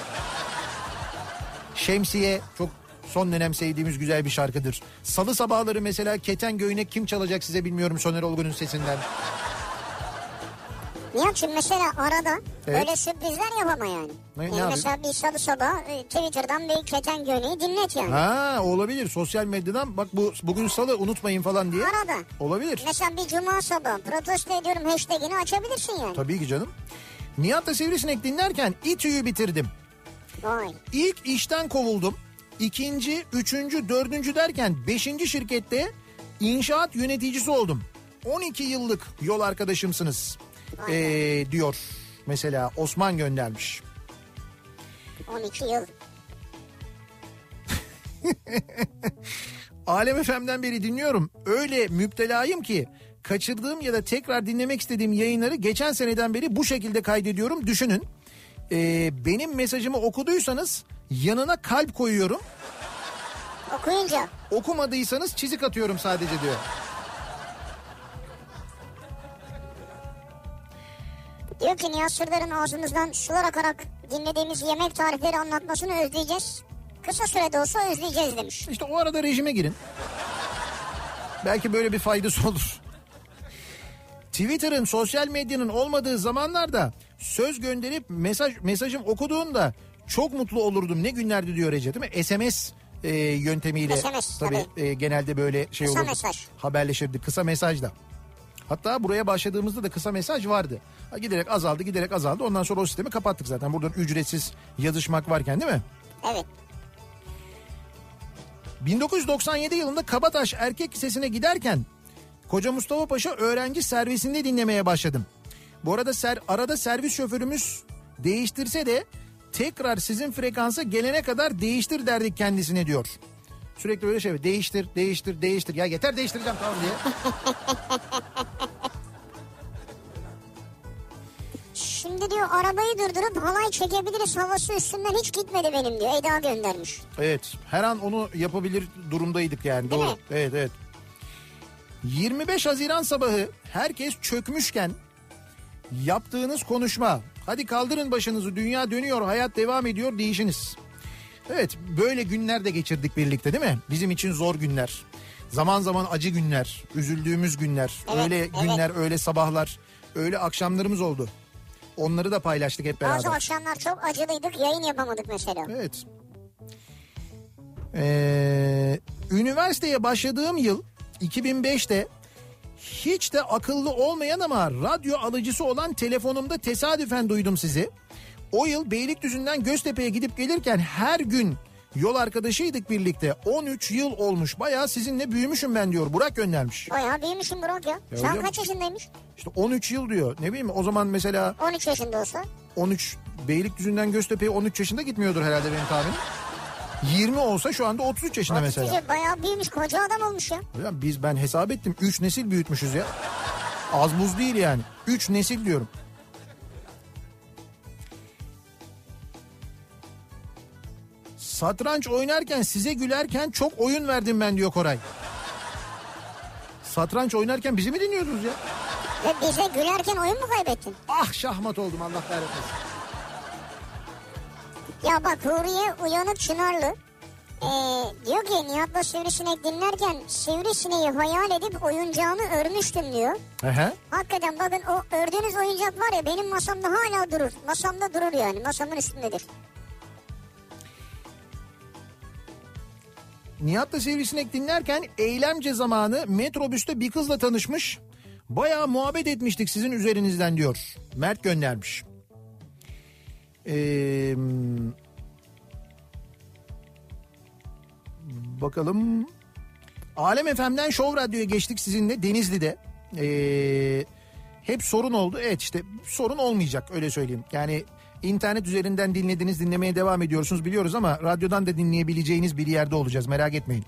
Şemsiye çok son dönem sevdiğimiz güzel bir şarkıdır. Salı sabahları mesela Keten Göğnek kim çalacak size bilmiyorum Soner Olgun'un sesinden. Nihat'cığım mesela arada Evet. böyle sürprizler yapama yani. Ne- ne yani mesela bir salı sabah e, Twitter'dan bir keten göğneği dinlet yani. Ha olabilir sosyal medyadan bak bu bugün salı unutmayın falan diye. Arada. Olabilir. Mesela bir cuma sabahı protesto ediyorum hashtagini açabilirsin yani. Tabii ki canım. Nihat'la Sivrisinek dinlerken İTÜ'yü bitirdim. Vay. İlk işten kovuldum. İkinci, üçüncü, dördüncü derken beşinci şirkette inşaat yöneticisi oldum. 12 yıllık yol arkadaşımsınız ee, diyor. Mesela Osman göndermiş. 12 yıl. Alem FM'den beri dinliyorum. Öyle müptelayım ki kaçırdığım ya da tekrar dinlemek istediğim yayınları geçen seneden beri bu şekilde kaydediyorum. Düşünün. Ee, benim mesajımı okuduysanız yanına kalp koyuyorum. Okuyunca. Okumadıysanız çizik atıyorum sadece diyor. Diyor ki Nihat Sırdar'ın ağzımızdan sular akarak dinlediğimiz yemek tarifleri anlatmasını özleyeceğiz. Kısa sürede olsa özleyeceğiz demiş. İşte o arada rejime girin. Belki böyle bir faydası olur. Twitter'ın sosyal medyanın olmadığı zamanlarda söz gönderip mesaj mesajım okuduğunda çok mutlu olurdum. Ne günlerdi diyor Recep değil mi? SMS e, yöntemiyle SMS, tabii, tabii. e, genelde böyle şey Kısa olurdu. mesaj. Haberleşirdi kısa mesajla. Hatta buraya başladığımızda da kısa mesaj vardı. Ha, giderek azaldı giderek azaldı ondan sonra o sistemi kapattık zaten. Buradan ücretsiz yazışmak varken değil mi? Evet. 1997 yılında Kabataş Erkek Lisesi'ne giderken Koca Mustafa Paşa öğrenci servisinde dinlemeye başladım. Bu arada ser, arada servis şoförümüz değiştirse de tekrar sizin frekansa gelene kadar değiştir derdik kendisine diyor. Sürekli böyle şey değiştir değiştir değiştir ya yeter değiştireceğim tamam diye. Şimdi diyor arabayı durdurup halay çekebiliriz havası üstünden hiç gitmedi benim diyor. Eda göndermiş. Evet her an onu yapabilir durumdaydık yani Değil doğru. mi? Evet evet. 25 Haziran sabahı herkes çökmüşken yaptığınız konuşma hadi kaldırın başınızı dünya dönüyor hayat devam ediyor değişiniz. Evet böyle günler de geçirdik birlikte değil mi? Bizim için zor günler. Zaman zaman acı günler, üzüldüğümüz günler, Evet, öyle evet. günler, öyle sabahlar, öyle akşamlarımız oldu. Onları da paylaştık hep beraber. Bazı akşamlar çok acılıydık yayın yapamadık mesela. Evet. Ee, üniversiteye başladığım yıl 2005'te hiç de akıllı olmayan ama radyo alıcısı olan telefonumda tesadüfen duydum sizi. O yıl Beylikdüzü'nden Göztepe'ye gidip gelirken her gün yol arkadaşıydık birlikte. 13 yıl olmuş. Bayağı sizinle büyümüşüm ben diyor. Burak göndermiş. Bayağı büyümüşsün Burak ya. Ya Şu an kaç yaşındaymış? İşte 13 yıl diyor. Ne bileyim o zaman mesela 13 yaşında olsa. 13 Beylikdüzü'nden Göztepe'ye 13 yaşında gitmiyordur herhalde benim tahminim. 20 olsa şu anda 33 yaşında mesela. Mesela. Bayağı büyümüş koca adam olmuş ya. Ya biz ben hesap ettim 3 nesil büyütmüşüz ya. Az buz değil yani. 3 nesil diyorum. Satranç oynarken size gülerken çok oyun verdim ben diyor Koray. Satranç oynarken bizi mi dinliyordunuz ya? Ve bize gülerken oyun mu kaybettin? Ah şahmat oldum Allah kahretmesin. Ya bak Huriye Uyanık Çınarlı ee, diyor ki Nihat'la Sivrisinek dinlerken Sivrisineği hayal edip oyuncağını örmüştüm diyor. Ehe. Hakikaten bakın o ördüğünüz oyuncak var ya benim masamda hala durur. Masamda durur yani masamın üstündedir. Nihat'la Sivrisinek dinlerken eğlence zamanı metrobüste bir kızla tanışmış. Bayağı muhabbet etmiştik sizin üzerinizden diyor. Mert göndermiş. Bakalım. Alem FM'den Show Radyo'ya geçtik sizinle Denizli'de. Ee, hep sorun oldu. Evet işte sorun olmayacak öyle söyleyeyim. Yani internet üzerinden dinlediniz dinlemeye devam ediyorsunuz biliyoruz ama radyodan da dinleyebileceğiniz bir yerde olacağız merak etmeyin.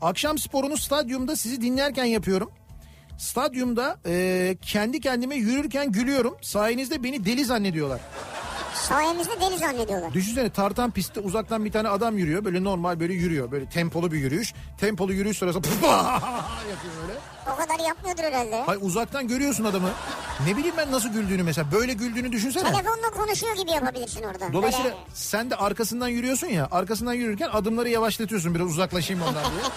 Akşam sporunu stadyumda sizi dinlerken yapıyorum. Stadyumda e, kendi kendime yürürken gülüyorum. Sayenizde beni deli zannediyorlar. Sayemizde deli zannediyorlar. Düşünsene tartan pistte uzaktan bir tane adam yürüyor. Böyle normal böyle yürüyor. Böyle tempolu bir yürüyüş. Tempolu yürüyüş sırasında yapıyor böyle. O kadar yapmıyordur herhalde. Hay uzaktan görüyorsun adamı. Ne bileyim ben nasıl güldüğünü mesela. Böyle güldüğünü düşünsene. Telefonla konuşuyor gibi yapabilirsin orada. Dolayısıyla Böyle- sen de arkasından yürüyorsun ya. Arkasından yürürken adımları yavaşlatıyorsun. Biraz uzaklaşayım ondan diye.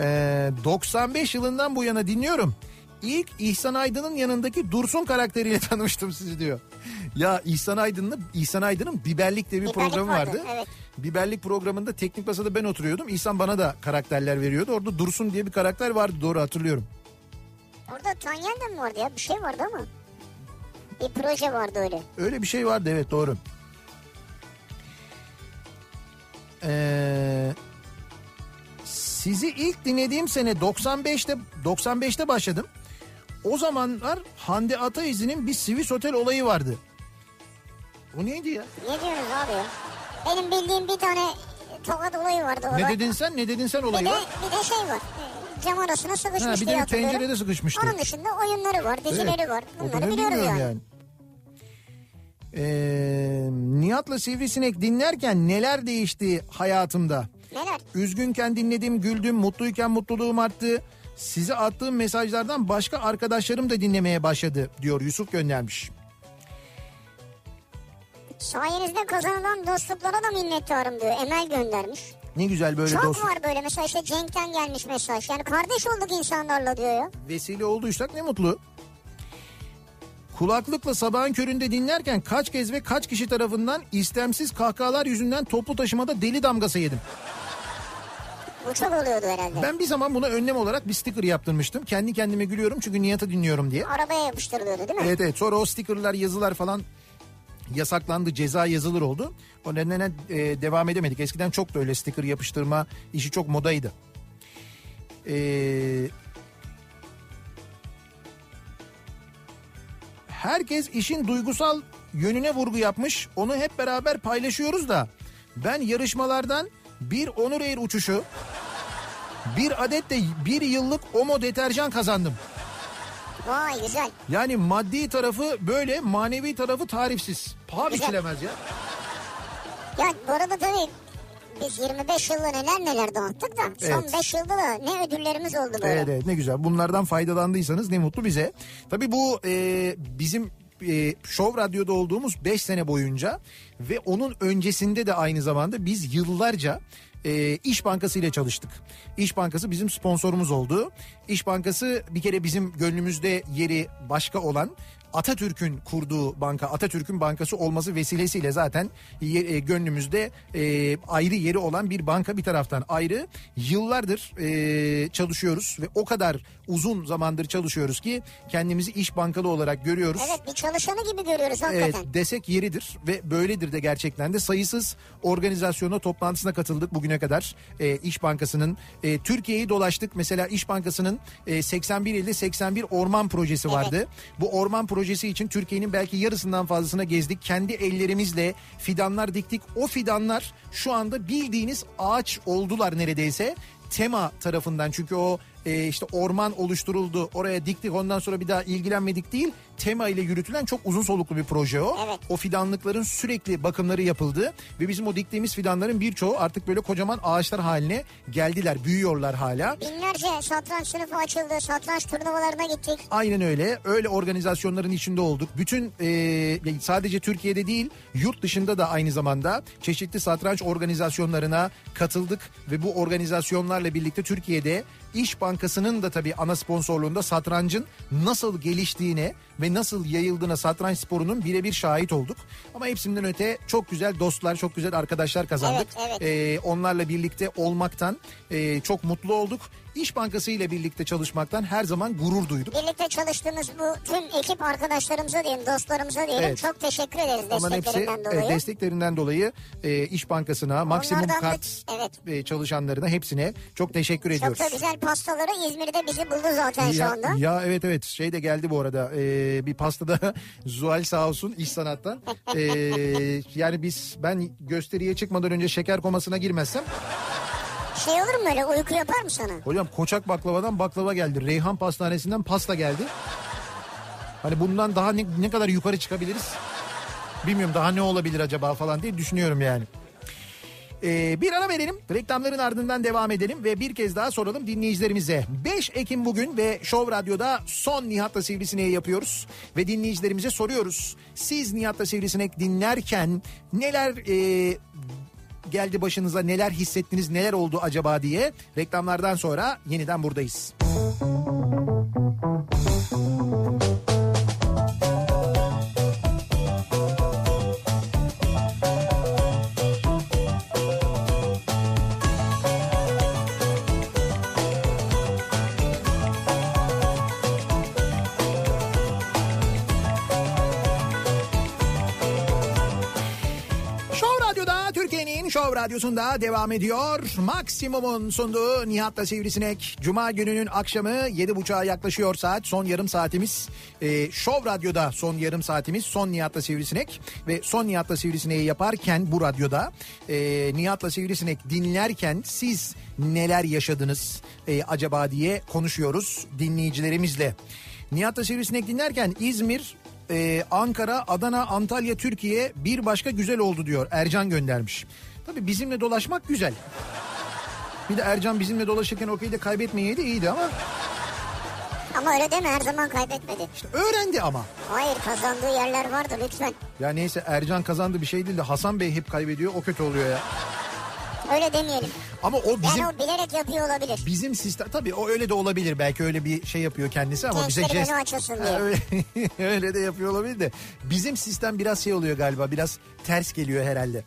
Ee, 95 yılından bu yana dinliyorum. İlk İhsan Aydın'ın yanındaki Dursun karakteriyle tanımıştım sizi diyor. Ya İhsan Aydın'la İhsan Aydın'ın Biberlik diye bir Biberlik programı vardı, vardı. evet. Biberlik programında teknik masada ben oturuyordum. İhsan bana da karakterler veriyordu. Orada Dursun diye bir karakter vardı doğru hatırlıyorum. Orada Tanyel de mi vardı ya? Bir şey vardı ama. Bir proje vardı öyle. Öyle bir şey vardı evet doğru. Ee, sizi ilk dinlediğim sene 95'te 95'te başladım. O zamanlar Hande Ataiz'in bir Swiss Otel olayı vardı. O neydi ya? Ne diyorsunuz abi ya? Benim bildiğim bir tane tokat olayı vardı orada. Ne dedin sen? Ne dedin sen Bir olayı? de, var? bir de şey var. Cam arasına sıkışmış Ha, bir diye de bir pencerede sıkışmıştı. Onun dışında oyunları var, dizileri Evet. var. Bunları biliyoruz bilmiyorum yani. Ee, Nihat'la Sivrisinek dinlerken neler değişti hayatımda? Neler? Üzgünken dinledim, güldüm, mutluyken mutluluğum arttı. Size attığım mesajlardan başka arkadaşlarım da dinlemeye başladı diyor Yusuf göndermiş. Sayenizde kazanılan dostluklara da minnettarım diyor. Emel göndermiş. Ne güzel böyle Çok dost var böyle mesela işte Cenk'ten gelmiş mesaj. Yani kardeş olduk insanlarla diyor ya. vesile olduysak ne mutlu. Kulaklıkla sabahın köründe dinlerken kaç kez ve kaç kişi tarafından istemsiz kahkahalar yüzünden toplu taşımada deli damgası yedim. Bu çok oluyordu herhalde. Ben bir zaman buna önlem olarak bir sticker yaptırmıştım. Kendi kendime gülüyorum çünkü Nihat'ı dinliyorum diye. Arabaya yapıştırılıyordu değil mi? Evet evet sonra o stickerlar yazılar falan yasaklandı ceza yazılır oldu. O nedenle e, devam edemedik. Eskiden çok da öyle sticker yapıştırma işi çok modaydı. Ee, herkes işin duygusal yönüne vurgu yapmış. Onu hep beraber paylaşıyoruz da ben yarışmalardan bir Onur Air uçuşu bir adet de bir yıllık Omo deterjan kazandım. Vay güzel. Yani maddi tarafı böyle manevi tarafı tarifsiz. Paha Güzel. biçilemez ya. Ya bu arada tabii biz 25 yılda neler neler dağıttık da son Evet. 5 yılda da ne ödüllerimiz oldu böyle. Evet evet ne güzel. Bunlardan faydalandıysanız ne mutlu bize. Tabii bu e, bizim e, Show Radyo'da olduğumuz 5 sene boyunca ve onun öncesinde de aynı zamanda biz yıllarca e, İş Bankası ile çalıştık. İş Bankası bizim sponsorumuz oldu. İş Bankası bir kere bizim gönlümüzde yeri başka olan Atatürk'ün kurduğu banka, Atatürk'ün bankası olması vesilesiyle zaten e, gönlümüzde e, ayrı yeri olan bir banka bir taraftan ayrı. Yıllardır e, çalışıyoruz ve o kadar uzun zamandır çalışıyoruz ki kendimizi iş bankalı olarak görüyoruz. Evet bir çalışanı gibi görüyoruz hakikaten. Evet desek yeridir ve böyledir de gerçekten de sayısız organizasyona toplantısına katıldık bugüne kadar e, İş Bankası'nın e, Türkiye'yi dolaştık mesela İş Bankası'nın e, 81 ilde 81 orman projesi vardı. Bu orman projesi için Türkiye'nin belki yarısından fazlasına gezdik. Kendi ellerimizle fidanlar diktik. O fidanlar şu anda bildiğiniz ağaç oldular neredeyse. Tema tarafından. Çünkü o e, işte orman oluşturuldu. Oraya diktik. Ondan sonra bir daha ilgilenmedik değil tema ile yürütülen çok uzun soluklu bir proje o. Evet. O fidanlıkların sürekli bakımları yapıldı ve bizim o diktiğimiz fidanların birçoğu artık böyle kocaman ağaçlar haline geldiler büyüyorlar hala. Binlerce satranç sınıfı açıldı. Satranç turnuvalarına gittik. Aynen öyle. Öyle organizasyonların içinde olduk. Bütün e, sadece Türkiye'de değil yurt dışında da aynı zamanda çeşitli satranç organizasyonlarına katıldık ve bu organizasyonlarla birlikte Türkiye'de İş Bankası'nın da tabii ana sponsorluğunda satrancın nasıl geliştiğine ve nasıl yayıldığına satranç sporunun birebir şahit olduk. Ama hepsinden öte çok güzel dostlar, çok güzel arkadaşlar kazandık. Evet, evet. E, onlarla birlikte olmaktan e, çok mutlu olduk. İş Bankası ile birlikte çalışmaktan her zaman gurur duyduk. Birlikte çalıştığımız bu tüm ekip arkadaşlarımıza diyelim, dostlarımıza diyelim. Evet. Çok teşekkür ederiz Onların hepsi desteklerinden e, dolayı. desteklerinden dolayı e, İş Bankası'na, Maksimum Onlardan da- Kart evet. e, çalışanlarına hepsine çok teşekkür Çok ediyoruz. da güzel pastaları İzmir'de bizi buldu zaten şu Ya, anda. ya evet evet şey de geldi bu arada e, bir pastada Zuhal sağ olsun iş sanattan E, yani biz ben gösteriye çıkmadan önce şeker komasına girmezsem Şey olur mu öyle uyku yapar mı sana? hocam koçak baklavadan baklava geldi Reyhan Pastanesi'nden pasta geldi hani bundan daha ne, ne kadar yukarı çıkabiliriz bilmiyorum daha ne olabilir acaba falan diye düşünüyorum yani. Ee, bir ara verelim. Reklamların ardından devam edelim ve bir kez daha soralım dinleyicilerimize. 5 Ekim bugün ve Show Radyo'da son Nihat'la Sivrisineği yapıyoruz. Ve dinleyicilerimize soruyoruz. Siz Nihat'la Sivrisinek dinlerken neler e, geldi başınıza, neler hissettiniz, neler oldu acaba diye reklamlardan sonra yeniden buradayız. Show Radyosu'nda devam ediyor. Maksimum'un sunduğu Nihat'la Sivrisinek. Cuma gününün akşamı 7.30'a yaklaşıyor saat. Son yarım saatimiz. Ee, Show Radyo'da son yarım saatimiz. Son Nihat'la Sivrisinek. Ve son Nihat'la Sivrisinek'i yaparken bu radyoda e, Nihat'la Sivrisinek dinlerken siz neler yaşadınız e, acaba diye konuşuyoruz dinleyicilerimizle. Nihat'la Sivrisinek dinlerken İzmir ee, Ankara, Adana, Antalya, Türkiye bir başka güzel oldu diyor. Ercan göndermiş. Tabii bizimle dolaşmak güzel. Bir de Ercan bizimle dolaşırken okey de kaybetmeyeydi iyiydi ama Ama öyle deme her zaman kaybetmedi. işte öğrendi ama. Hayır kazandığı yerler vardı lütfen. Ya neyse Ercan kazandı bir şey değil de Hasan Bey hep kaybediyor o kötü oluyor ya. Öyle demeyelim. Ama o bizim Yani o bilerek yapıyor olabilir. bizim sistem tabii o öyle de olabilir belki öyle bir şey yapıyor kendisi ama bize Gençlerin jest açılsın diye. öyle, öyle de yapıyor olabilir de bizim sistem biraz şey oluyor galiba biraz ters geliyor herhalde.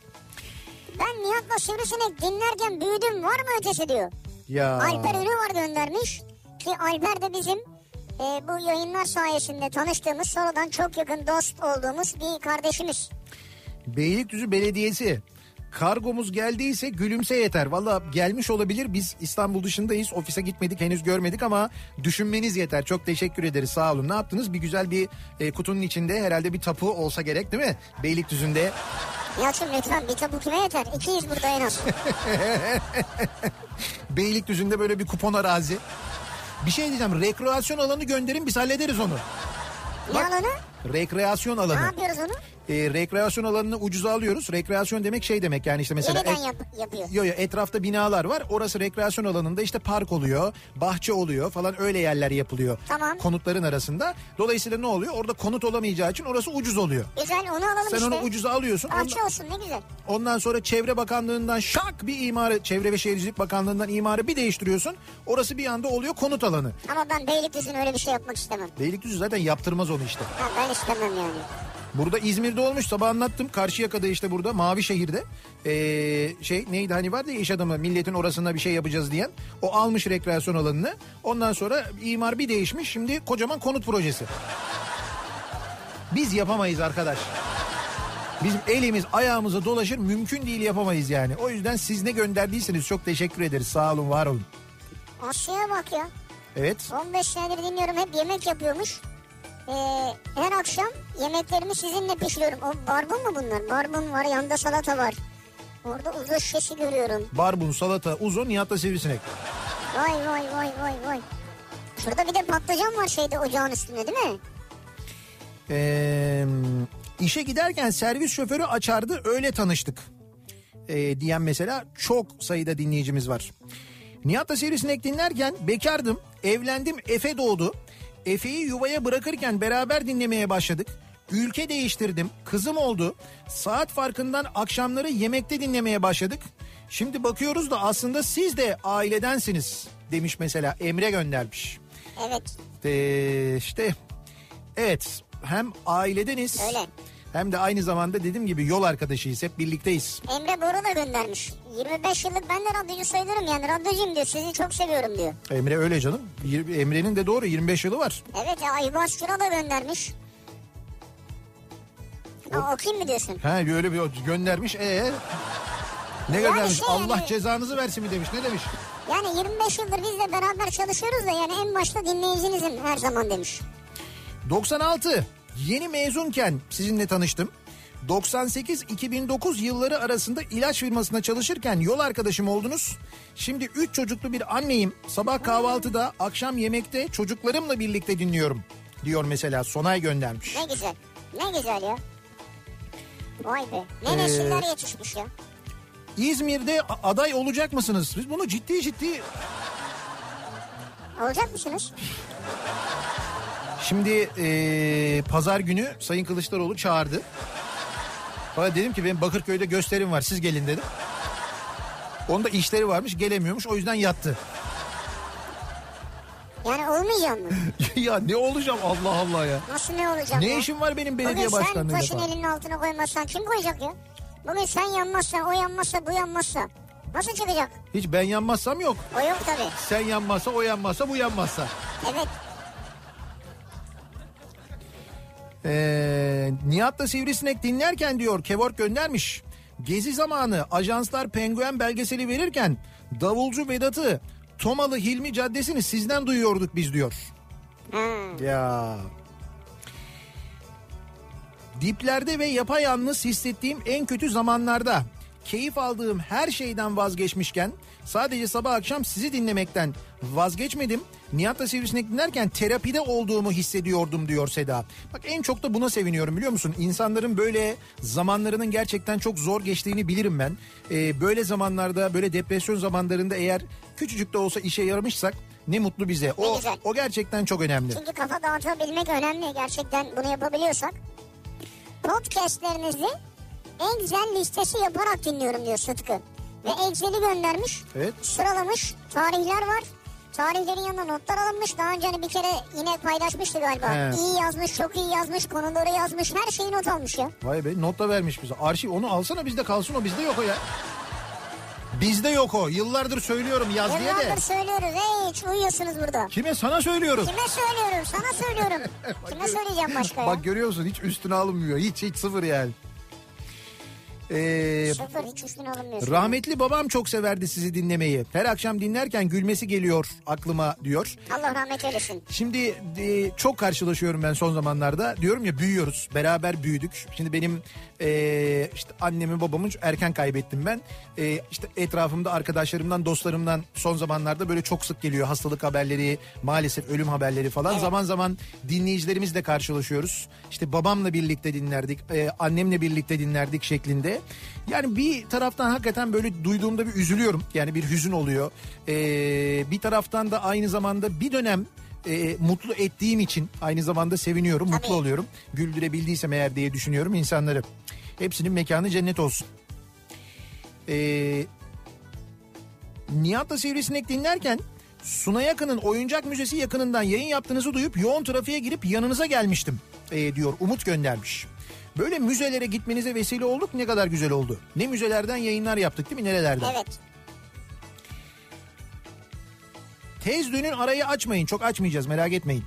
Ben Nihat'la Sivrisinek dinlerken büyüdüm var mı ötesi diyor. Ya. Alper Ünü var göndermiş. Ki Alper de bizim e, bu yayınlar sayesinde tanıştığımız sonradan çok yakın dost olduğumuz bir kardeşimiz. Beylikdüzü Belediyesi kargomuz geldiyse gülümse yeter. Valla gelmiş olabilir biz İstanbul dışındayız ofise gitmedik henüz görmedik ama düşünmeniz yeter. Çok teşekkür ederiz sağ olun. Ne yaptınız? Bir güzel bir e, kutunun içinde herhalde bir tapu olsa gerek değil mi? Beylikdüzü'nde. Yalçın lütfen bir tabu kime yeter? İkiyiz burada en az. Beylikdüzü'nde böyle bir kupon arazi. Bir şey diyeceğim rekreasyon alanı gönderin biz hallederiz onu. Ne Bak- alanı? Rekreasyon Ne alanı. yapıyoruz onu? E, rekreasyon alanını ucuza alıyoruz. Rekreasyon demek şey demek yani işte mesela... Yeniden et- yap, yapıyor. Yo yo etrafta binalar var. Orası rekreasyon alanında işte park oluyor, bahçe oluyor falan öyle yerler yapılıyor. Tamam. Konutların arasında. Dolayısıyla ne oluyor? Orada konut olamayacağı için orası ucuz oluyor. Güzel onu alalım Sen işte. onu ucuza alıyorsun. Ondan, Bahçe olsun ne güzel. ondan sonra Çevre Bakanlığı'ndan şak bir imarı, Çevre ve Şehircilik Bakanlığı'ndan imarı bir değiştiriyorsun. Orası bir anda oluyor konut alanı. Ama ben Beylikdüzü'ne öyle bir şey yapmak istemem. Beylikdüzü zaten yaptırmaz onu işte. Ha, ben istemem yani. Burada İzmir'de olmuş sabah anlattım. Karşıyaka'da işte burada Mavi Şehir'de ee, şey neydi hani vardı ya iş adamı milletin orasında bir şey yapacağız diyen. O almış rekreasyon alanını. Ondan sonra imar bir değişmiş. Şimdi kocaman konut projesi. Biz yapamayız arkadaş. Bizim elimiz ayağımıza dolaşır mümkün değil yapamayız yani. O yüzden siz ne gönderdiyseniz çok teşekkür ederiz. Sağ olun var olun. Asya'ya bak ya. Evet 15 senedir dinliyorum hep yemek yapıyormuş. Ee, her akşam yemeklerimi sizinle pişiriyorum. O barbun mu bunlar? Barbun var yanında salata var. Orada uzun şişesi görüyorum. barbun salata uzun Nihat'ta sivrisinek. Vay vay vay vay vay. Şurada bir de patlıcan var şeyde ocağın üstünde değil mi? Ee, işe giderken servis şoförü açardı öyle tanıştık. Ee, diyen mesela çok sayıda dinleyicimiz var. Nihat'ta Sivrisinek dinlerken bekardım, evlendim, Efe doğdu. Efe'yi yuvaya bırakırken beraber dinlemeye başladık. Ülke değiştirdim, kızım oldu. Saat farkından akşamları yemekte dinlemeye başladık. Şimdi bakıyoruz da aslında siz de ailedensiniz demiş mesela Emre göndermiş. Evet. Ee, işte evet hem ailedeniz Öyle. Hem de aynı zamanda dediğim gibi yol arkadaşıyız hep birlikteyiz. Emre Boru da göndermiş. 25 yıllık ben de radyocu sayılırım yani radyocuyum diyor. Sizi çok seviyorum diyor. Emre öyle canım. Emre'nin de doğru 25 yılı var. Evet ya Aybars Şura da göndermiş. Ha, okuyayım mı diyorsun? Ha böyle bir göndermiş ee ne Yani göndermiş? şey Allah yani- cezanızı versin mi demiş. Ne demiş? Yani 25 yıldır bizle beraber çalışıyoruz da yani en başta dinleyicinizim her zaman demiş. 96 yeni mezunken sizinle tanıştım. 98-2009 yılları arasında ilaç firmasında çalışırken yol arkadaşım oldunuz. Şimdi 3 çocuklu bir anneyim. Sabah kahvaltıda, akşam yemekte çocuklarımla birlikte dinliyorum. Diyor mesela Sonay göndermiş. Ne güzel. Ne güzel ya. Vay be. Ne Ee, nesiller yetişmiş ya. İzmir'de aday olacak mısınız? Biz bunu ciddi ciddi... Olacak mısınız? Şimdi eee, pazar günü Sayın Kılıçdaroğlu çağırdı. Bana dedim ki benim Bakırköy'de gösterim var siz gelin dedim. Onda işleri varmış gelemiyormuş o yüzden yattı. Yani olmayacak mı? ya ne olacağım Allah Allah ya. Nasıl ne olacak Ne ya? işim var benim belediye Bugün sen taşın falan. elinin altına koymazsan kim koyacak ya? Bugün sen yanmazsan o yanmazsa bu yanmazsa. Nasıl çıkacak? Hiç ben yanmazsam yok. O yok tabii. Sen yanmazsa o yanmazsa bu yanmazsa. Evet. Ee, Nihat'la Sivrisinek dinlerken diyor Kevork göndermiş. Gezi zamanı ajanslar penguen belgeseli verirken davulcu Vedat'ı Tomalı Hilmi Caddesi'ni sizden duyuyorduk biz diyor. Ha. Ya. Diplerde ve yapayalnız hissettiğim en kötü zamanlarda keyif aldığım her şeyden vazgeçmişken sadece sabah akşam sizi dinlemekten vazgeçmedim. Nihat'la Sivrisinek dinlerken terapide olduğumu hissediyordum diyor Seda. Bak en çok da buna seviniyorum biliyor musun? İnsanların böyle zamanlarının gerçekten çok zor geçtiğini bilirim ben. Ee, böyle zamanlarda böyle depresyon zamanlarında eğer küçücük de olsa işe yaramışsak ne mutlu bize. O, güzel. o gerçekten çok önemli. Çünkü kafa dağıtabilmek önemli. Gerçekten bunu yapabiliyorsak. Podcastlerinizi Excel listesi yaparak dinliyorum diyor Sıtkı. Ve Excel'i göndermiş. Evet. Sıralamış. Tarihler var. Tarihlerin yanına notlar alınmış. Daha önce hani bir kere yine paylaşmıştı galiba. He. İyi yazmış, çok iyi yazmış, konuları yazmış. Her şeyi not almış ya. Vay be not da vermiş bize. Arşiv onu alsana bizde kalsın o bizde yok o ya. Bizde yok o. Yıllardır söylüyorum yaz diye de. Yıllardır söylüyoruz. Hiç uyuyorsunuz burada. Kime sana söylüyorum. Kime söylüyorum? Sana söylüyorum. Kime söyleyeceğim başka ya? Bak görüyor musun hiç üstüne alınmıyor. Hiç hiç sıfır yani. Ee, Sıfır hiç üstüne alınmıyorsun. rahmetli babam çok severdi sizi dinlemeyi. Her akşam dinlerken gülmesi geliyor aklıma diyor. Allah rahmet eylesin. Şimdi e, çok karşılaşıyorum ben son zamanlarda. Diyorum ya büyüyoruz. Beraber büyüdük. Şimdi benim e, işte annemi babamı erken kaybettim ben. E, işte etrafımda arkadaşlarımdan, dostlarımdan son zamanlarda böyle çok sık geliyor hastalık haberleri, maalesef ölüm haberleri falan. Zaman zaman dinleyicilerimizle karşılaşıyoruz. İşte babamla birlikte dinlerdik, e, annemle birlikte dinlerdik şeklinde. Yani bir taraftan hakikaten böyle duyduğumda bir üzülüyorum. Yani bir hüzün oluyor. E, bir taraftan da aynı zamanda bir dönem e, mutlu ettiğim için aynı zamanda seviniyorum, mutlu Tabii. oluyorum. Güldürebildiysem eğer diye düşünüyorum insanları. Hepsinin mekanı cennet olsun. Ee, Nihat'la Sivrisinek dinlerken Suna Yakın'ın oyuncak müzesi yakınından yayın yaptığınızı duyup yoğun trafiğe girip yanınıza gelmiştim ee, diyor Umut göndermiş. Böyle müzelere gitmenize vesile olduk ne kadar güzel oldu. Ne müzelerden yayınlar yaptık değil mi nerelerden? Evet. Tez dünün arayı açmayın. Çok açmayacağız merak etmeyin.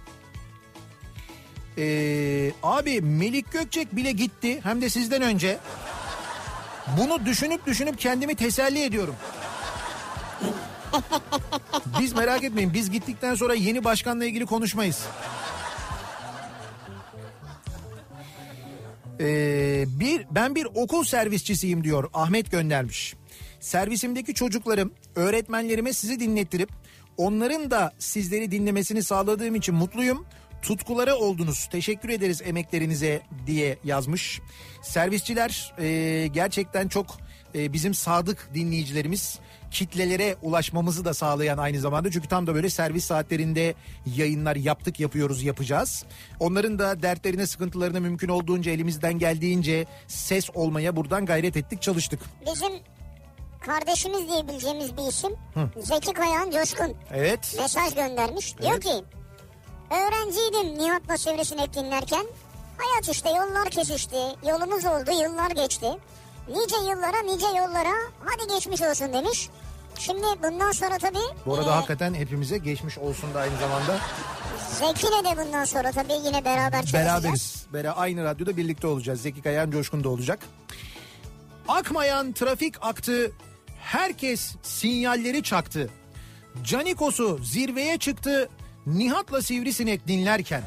Ee, abi Melik Gökçek bile gitti. Hem de sizden önce. Bunu düşünüp düşünüp kendimi teselli ediyorum. Biz merak etmeyin. Biz gittikten sonra yeni başkanla ilgili konuşmayız. Ee, bir ben bir okul servisçisiyim diyor Ahmet göndermiş. Servisimdeki çocuklarım öğretmenlerime sizi dinlettirip onların da sizleri dinlemesini sağladığım için mutluyum. Tutkuları oldunuz. Teşekkür ederiz emeklerinize diye yazmış. Servisçiler e, gerçekten çok e, bizim sadık dinleyicilerimiz kitlelere ulaşmamızı da sağlayan aynı zamanda. Çünkü tam da böyle servis saatlerinde yayınlar yaptık, yapıyoruz, yapacağız. Onların da dertlerine, sıkıntılarına mümkün olduğunca elimizden geldiğince ses olmaya buradan gayret ettik, çalıştık. Bizim kardeşimiz diyebileceğimiz bir isim Zeki Kayağan Coşkun Evet. mesaj göndermiş. Diyor Evet. ki öğrenciydim Nihat'la Sivrisinek dinlerken. Hayat işte yollar kesişti. Yolumuz oldu yıllar geçti. Nice yıllara nice yollara hadi geçmiş olsun demiş. Şimdi bundan sonra tabii Bu arada e, hakikaten hepimize geçmiş olsun da aynı zamanda. Zeki'yle de bundan sonra tabii yine beraber çalışacağız. Beraberiz. Bera aynı radyoda birlikte olacağız. Zeki Kayan Coşkun da olacak. Akmayan trafik aktı. Herkes sinyalleri çaktı. Canikos'u zirveye çıktı. Nihat'la Sivrisinek dinlerken.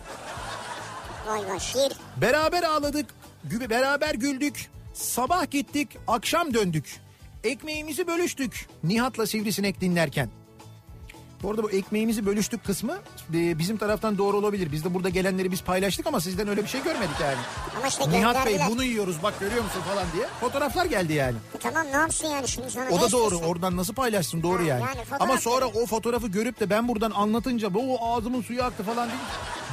Vay vay şiir. Beraber ağladık, beraber güldük. Sabah gittik, akşam döndük. Ekmeğimizi bölüştük Nihat'la Sivrisinek dinlerken. Bu arada bu ekmeğimizi bölüştük kısmı e, bizim taraftan doğru olabilir. Biz de burada gelenleri biz paylaştık ama sizden öyle bir şey görmedik yani. Ama işte Nihat Bey bunu yiyoruz bak görüyor musun falan diye fotoğraflar geldi yani. Tamam ne yapsın yani şimdi sana O da doğru istiyorsun? oradan nasıl paylaşsın doğru Ha, yani. yani Ama sonra o fotoğrafı görüp de ben buradan anlatınca bu ağzımın suyu aktı falan değil.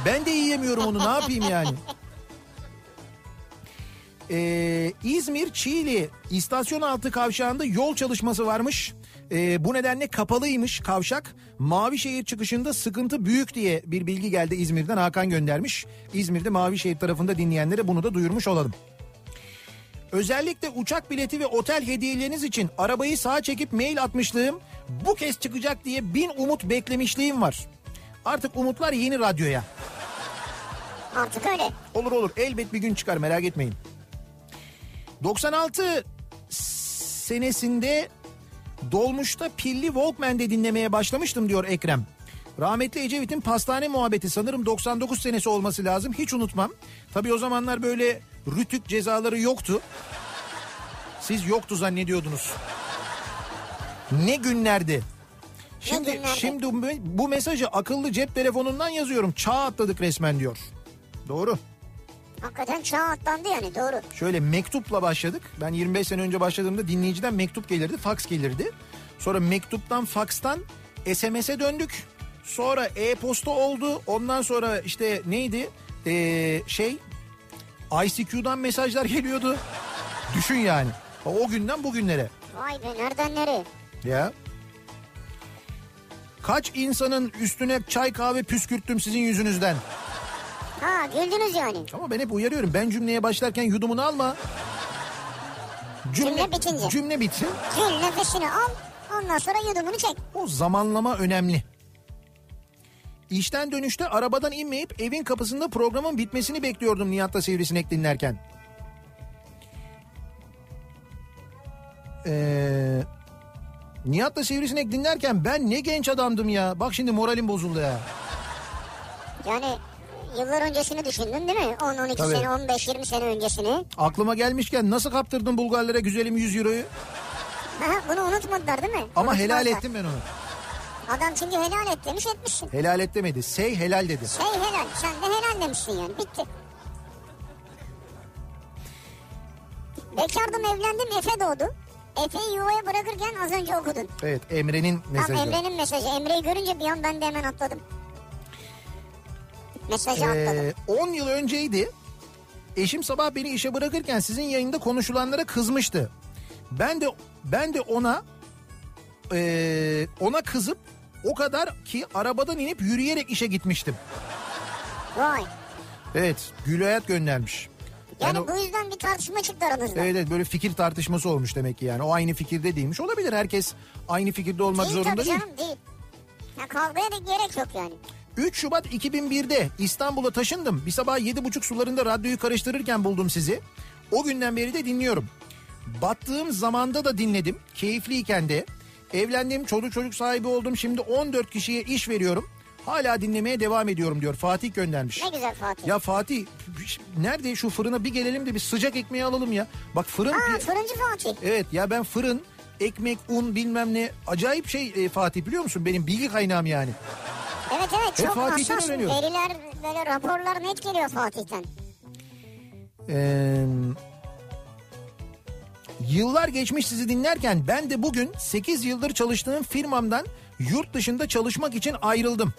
Ben de yiyemiyorum onu ne yapayım yani. Ee, İzmir Çiğli istasyon altı kavşağında yol çalışması varmış. Ee, bu nedenle kapalıymış kavşak. Mavişehir çıkışında sıkıntı büyük diye bir bilgi geldi İzmir'den Hakan göndermiş. İzmir'de Mavişehir tarafında dinleyenlere bunu da duyurmuş olalım. Özellikle uçak bileti ve otel hediyeleriniz için arabayı sağa çekip mail atmışlığım bu kez çıkacak diye bin umut beklemişliğim var. Artık umutlar yeni radyoya. Artık öyle. Olur olur elbet bir gün çıkar merak etmeyin. 96 senesinde dolmuşta pilli Walkman'de dinlemeye başlamıştım diyor Ekrem. Rahmetli Ecevit'in pastane muhabbeti sanırım 99 senesi olması lazım hiç unutmam. Tabii o zamanlar böyle rütük cezaları yoktu. Siz yoktu zannediyordunuz. Ne günlerdi. Şimdi günlerdi? şimdi bu mesajı akıllı cep telefonundan yazıyorum. Çağ atladık resmen diyor. Doğru. Hakikaten çağ atlandı yani doğru. Şöyle mektupla başladık. Ben 25 sene önce başladığımda dinleyiciden mektup gelirdi, faks gelirdi. Sonra mektuptan, fakstan SMS'e döndük. Sonra e-posta oldu. Ondan sonra işte neydi? Ee, şey ICQ'dan mesajlar geliyordu. Düşün yani. O günden bugünlere. Vay be nereden nereye? Ya. Kaç insanın üstüne çay kahve püskürttüm sizin yüzünüzden. Ha güldünüz yani. Ama ben hep uyarıyorum. Ben cümleye başlarken yudumunu alma. Cümle bitince. Cümle bitsin. Gül nefesini al ondan sonra yudumunu çek. O zamanlama önemli. İşten dönüşte arabadan inmeyip evin kapısında programın bitmesini bekliyordum Nihat'la Sivrisinek dinlerken. Ee, Nihat'la Sivrisinek dinlerken ben ne genç adamdım ya. Bak şimdi moralim bozuldu ya. Yani yıllar öncesini düşündün değil mi? 10-12 Tabii. sene 15-20 sene öncesini. Aklıma gelmişken nasıl kaptırdın Bulgarlara güzelim 100 euroyu? Aha, bunu unutmadılar değil mi? Ama helal ettim ben onu. Adam çünkü helal et demiş etmişsin. Helal et demedi. Say helal dedi. Şey helal sen de helal demişsin yani bitti. Bekardım evlendim Efe doğdu. Efe'yi yuvaya bırakırken az önce okudun. Evet Emre'nin Tam mesajı. Emre'nin mesajı. Emre'yi görünce bir an ben de hemen atladım. Mesajı atladım. Ee, 10 yıl önceydi. Eşim sabah beni işe bırakırken sizin yayında konuşulanlara kızmıştı. Ben de ben de ona ee, ona kızıp o kadar ki arabadan inip yürüyerek işe gitmiştim. Vay. Evet Gül Hayat göndermiş. Yani, Yani bu yüzden bir tartışma çıktı aranızda. Evet, evet böyle fikir tartışması olmuş demek ki yani. O aynı fikirde değilmiş. Olabilir herkes aynı fikirde olmak değil zorunda tabii değil. canım değil. Ya kavgaya da gerek yok yani. 3 Şubat 2001'de İstanbul'a taşındım. Bir sabah 7.30 sularında radyoyu karıştırırken buldum sizi. O günden beri de dinliyorum. Battığım zamanda da dinledim. Keyifliyken de. Evlendim, çocuk çocuk sahibi oldum. Şimdi 14 kişiye iş veriyorum. Hala dinlemeye devam ediyorum diyor. Fatih göndermiş. Ne güzel Fatih. Ya Fatih nerede şu fırına bir gelelim de bir sıcak ekmeği alalım ya. Bak fırın... Aa fırıncı Fatih. Evet ya ben fırın, ekmek, un bilmem ne acayip şey e, Fatih biliyor musun? Benim bilgi kaynağım yani. Evet evet Hep çok Fatih'ten hassas. Veriler böyle raporlar net geliyor Fatih'ten. Ee, yıllar geçmiş sizi dinlerken ben de bugün 8 yıldır çalıştığım firmamdan yurt dışında çalışmak için ayrıldım.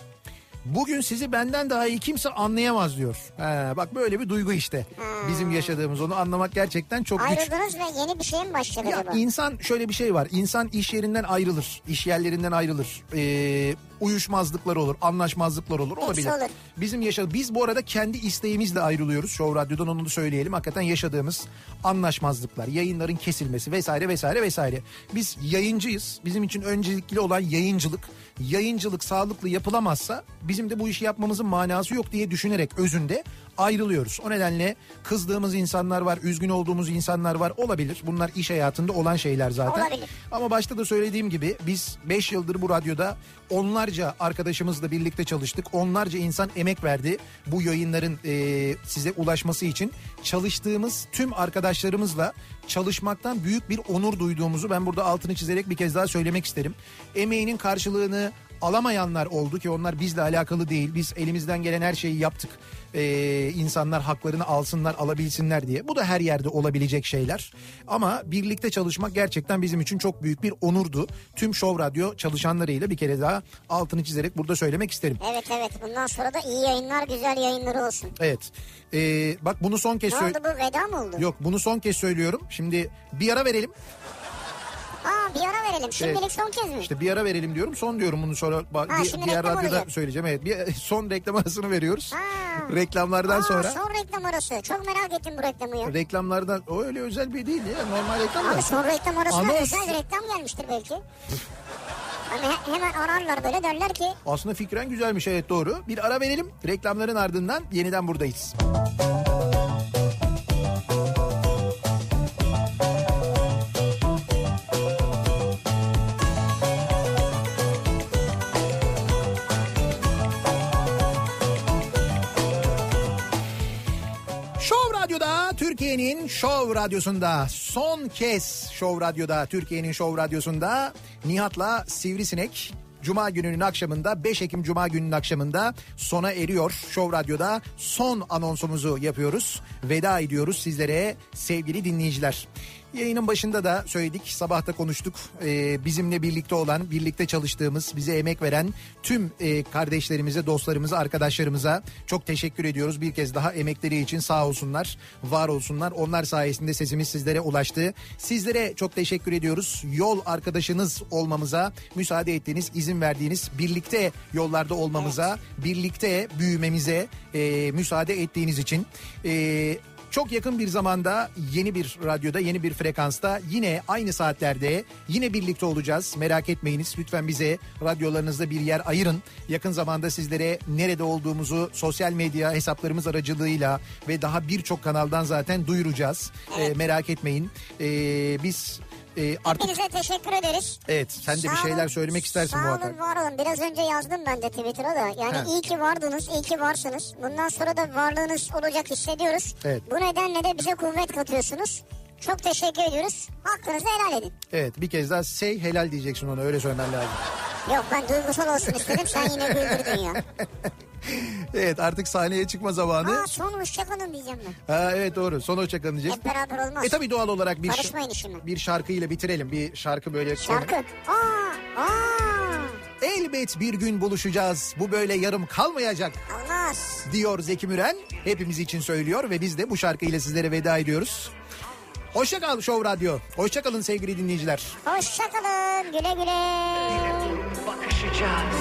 Bugün sizi benden daha iyi kimse anlayamaz diyor. Ha, bak böyle bir duygu işte. Bizim yaşadığımız onu anlamak gerçekten çok güç. Ayrıldınız ve yeni bir şey mi başladı Ya acaba? insan şöyle bir şey var. İnsan iş yerinden ayrılır. iş yerlerinden ayrılır. Ee, uyuşmazlıklar olur, anlaşmazlıklar olur. Olabilir. olur. Bizim yaşa biz bu arada kendi isteğimizle ayrılıyoruz. Show Radyo'dan onu da söyleyelim. Hakikaten yaşadığımız anlaşmazlıklar, yayınların kesilmesi vesaire vesaire vesaire. Biz yayıncıyız. Bizim için öncelikli olan yayıncılık. Yayıncılık sağlıklı yapılamazsa bizim de bu işi yapmamızın manası yok diye düşünerek özünde ayrılıyoruz. O nedenle kızdığımız insanlar var, üzgün olduğumuz insanlar var. Olabilir. Bunlar iş hayatında olan şeyler zaten. Olabilir. Ama başta da söylediğim gibi biz 5 yıldır bu radyoda onlarca arkadaşımızla birlikte çalıştık. Onlarca insan emek verdi bu yayınların e, size ulaşması için. Çalıştığımız tüm arkadaşlarımızla çalışmaktan büyük bir onur duyduğumuzu ben burada altını çizerek bir kez daha söylemek isterim. Emeğinin karşılığını alamayanlar oldu ki onlar bizle alakalı değil. Biz elimizden gelen her şeyi yaptık. Ee, insanlar haklarını alsınlar, alabilsinler diye. Bu da her yerde olabilecek şeyler. Ama birlikte çalışmak gerçekten bizim için çok büyük bir onurdu. Tüm Show Radyo çalışanlarıyla bir kere daha altını çizerek burada söylemek isterim. Evet evet bundan sonra da iyi yayınlar güzel yayınları olsun. Evet. Ee, bak bunu son kez Ne oldu bu veda mı oldu? Yok bunu son kez söylüyorum. Şimdi bir ara verelim. Aa bir ara verelim şimdilik Evet. son kez mi? İşte bir ara verelim diyorum. Son diyorum bunu sonra ba- Ha, di- diğer radyoda olacak. söyleyeceğim. Evet. Bir son reklam arasını veriyoruz. Ha. Reklamlardan Aa, sonra. son reklam arası. Çok merak ettim bu reklamı ya. Reklamlardan o öyle özel bir değil ya normal reklam da. Abi son reklam arasına Anons. özel reklam gelmiştir belki. Hani he- hemen ararlar böyle derler ki Aslında fikren güzelmiş evet doğru. Bir ara verelim. Reklamların ardından yeniden buradayız. Show Radyo'da Türkiye'nin Show Radyosu'nda son kez Show Radyo'da Türkiye'nin Show Radyosu'nda Nihat'la Sivrisinek Cuma gününün akşamında 5 Ekim Cuma gününün akşamında sona eriyor. Show Radyo'da son anonsumuzu yapıyoruz. Veda ediyoruz sizlere sevgili dinleyiciler. Yayının başında da söyledik, sabahta konuştuk. Ee, bizimle birlikte olan, birlikte çalıştığımız, bize emek veren tüm e, kardeşlerimize, dostlarımıza, arkadaşlarımıza çok teşekkür ediyoruz. Bir kez daha emekleri için sağ olsunlar, var olsunlar. Onlar sayesinde sesimiz sizlere ulaştı. Sizlere çok teşekkür ediyoruz. Yol arkadaşınız olmamıza müsaade ettiğiniz, izin verdiğiniz, birlikte yollarda olmamıza, birlikte büyümemize e, müsaade ettiğiniz için... E, Çok yakın bir zamanda yeni bir radyoda, yeni bir frekansta yine aynı saatlerde yine birlikte olacağız. Merak etmeyiniz. Lütfen bize radyolarınızda bir yer ayırın. Yakın zamanda sizlere nerede olduğumuzu sosyal medya hesaplarımız aracılığıyla ve daha birçok kanaldan zaten duyuracağız. Ee, merak etmeyin. Ee, biz e, artık Hepinize teşekkür ederiz. evet sen de bir Sağ şeyler olun, söylemek istersin Sağ muhakkak. olun var olun. Biraz önce yazdım ben de Twitter'a da. Yani Ha. iyi ki vardınız, iyi ki varsınız. Bundan sonra da varlığınız olacak hissediyoruz. Evet. Bu nedenle de bize kuvvet katıyorsunuz. Çok teşekkür ediyoruz. Hakkınızı helal edin. Evet bir kez daha say helal diyeceksin ona öyle söylemen lazım. Yok ben duygusal olsun istedim. Sen yine güldürdün ya. Evet artık sahneye çıkma zamanı. Aa son hoşçakalın diyeceğim ben. Ha, evet doğru son hoşçakalın diyeceğiz. Hep beraber olmaz. E tabi doğal olarak bir, Karışmayın işime. bir şarkıyla bitirelim. Bir şarkı böyle. Şarkı. Aa, aa. Elbet bir gün buluşacağız. Bu böyle yarım kalmayacak Olmaz. diyor Zeki Müren. Hepimiz için söylüyor ve biz de bu şarkıyla sizlere veda ediyoruz. Hoşça kal Show Radyo. Hoşça kalın sevgili dinleyiciler. Hoşçakalın. Güle güle. bakışacağız.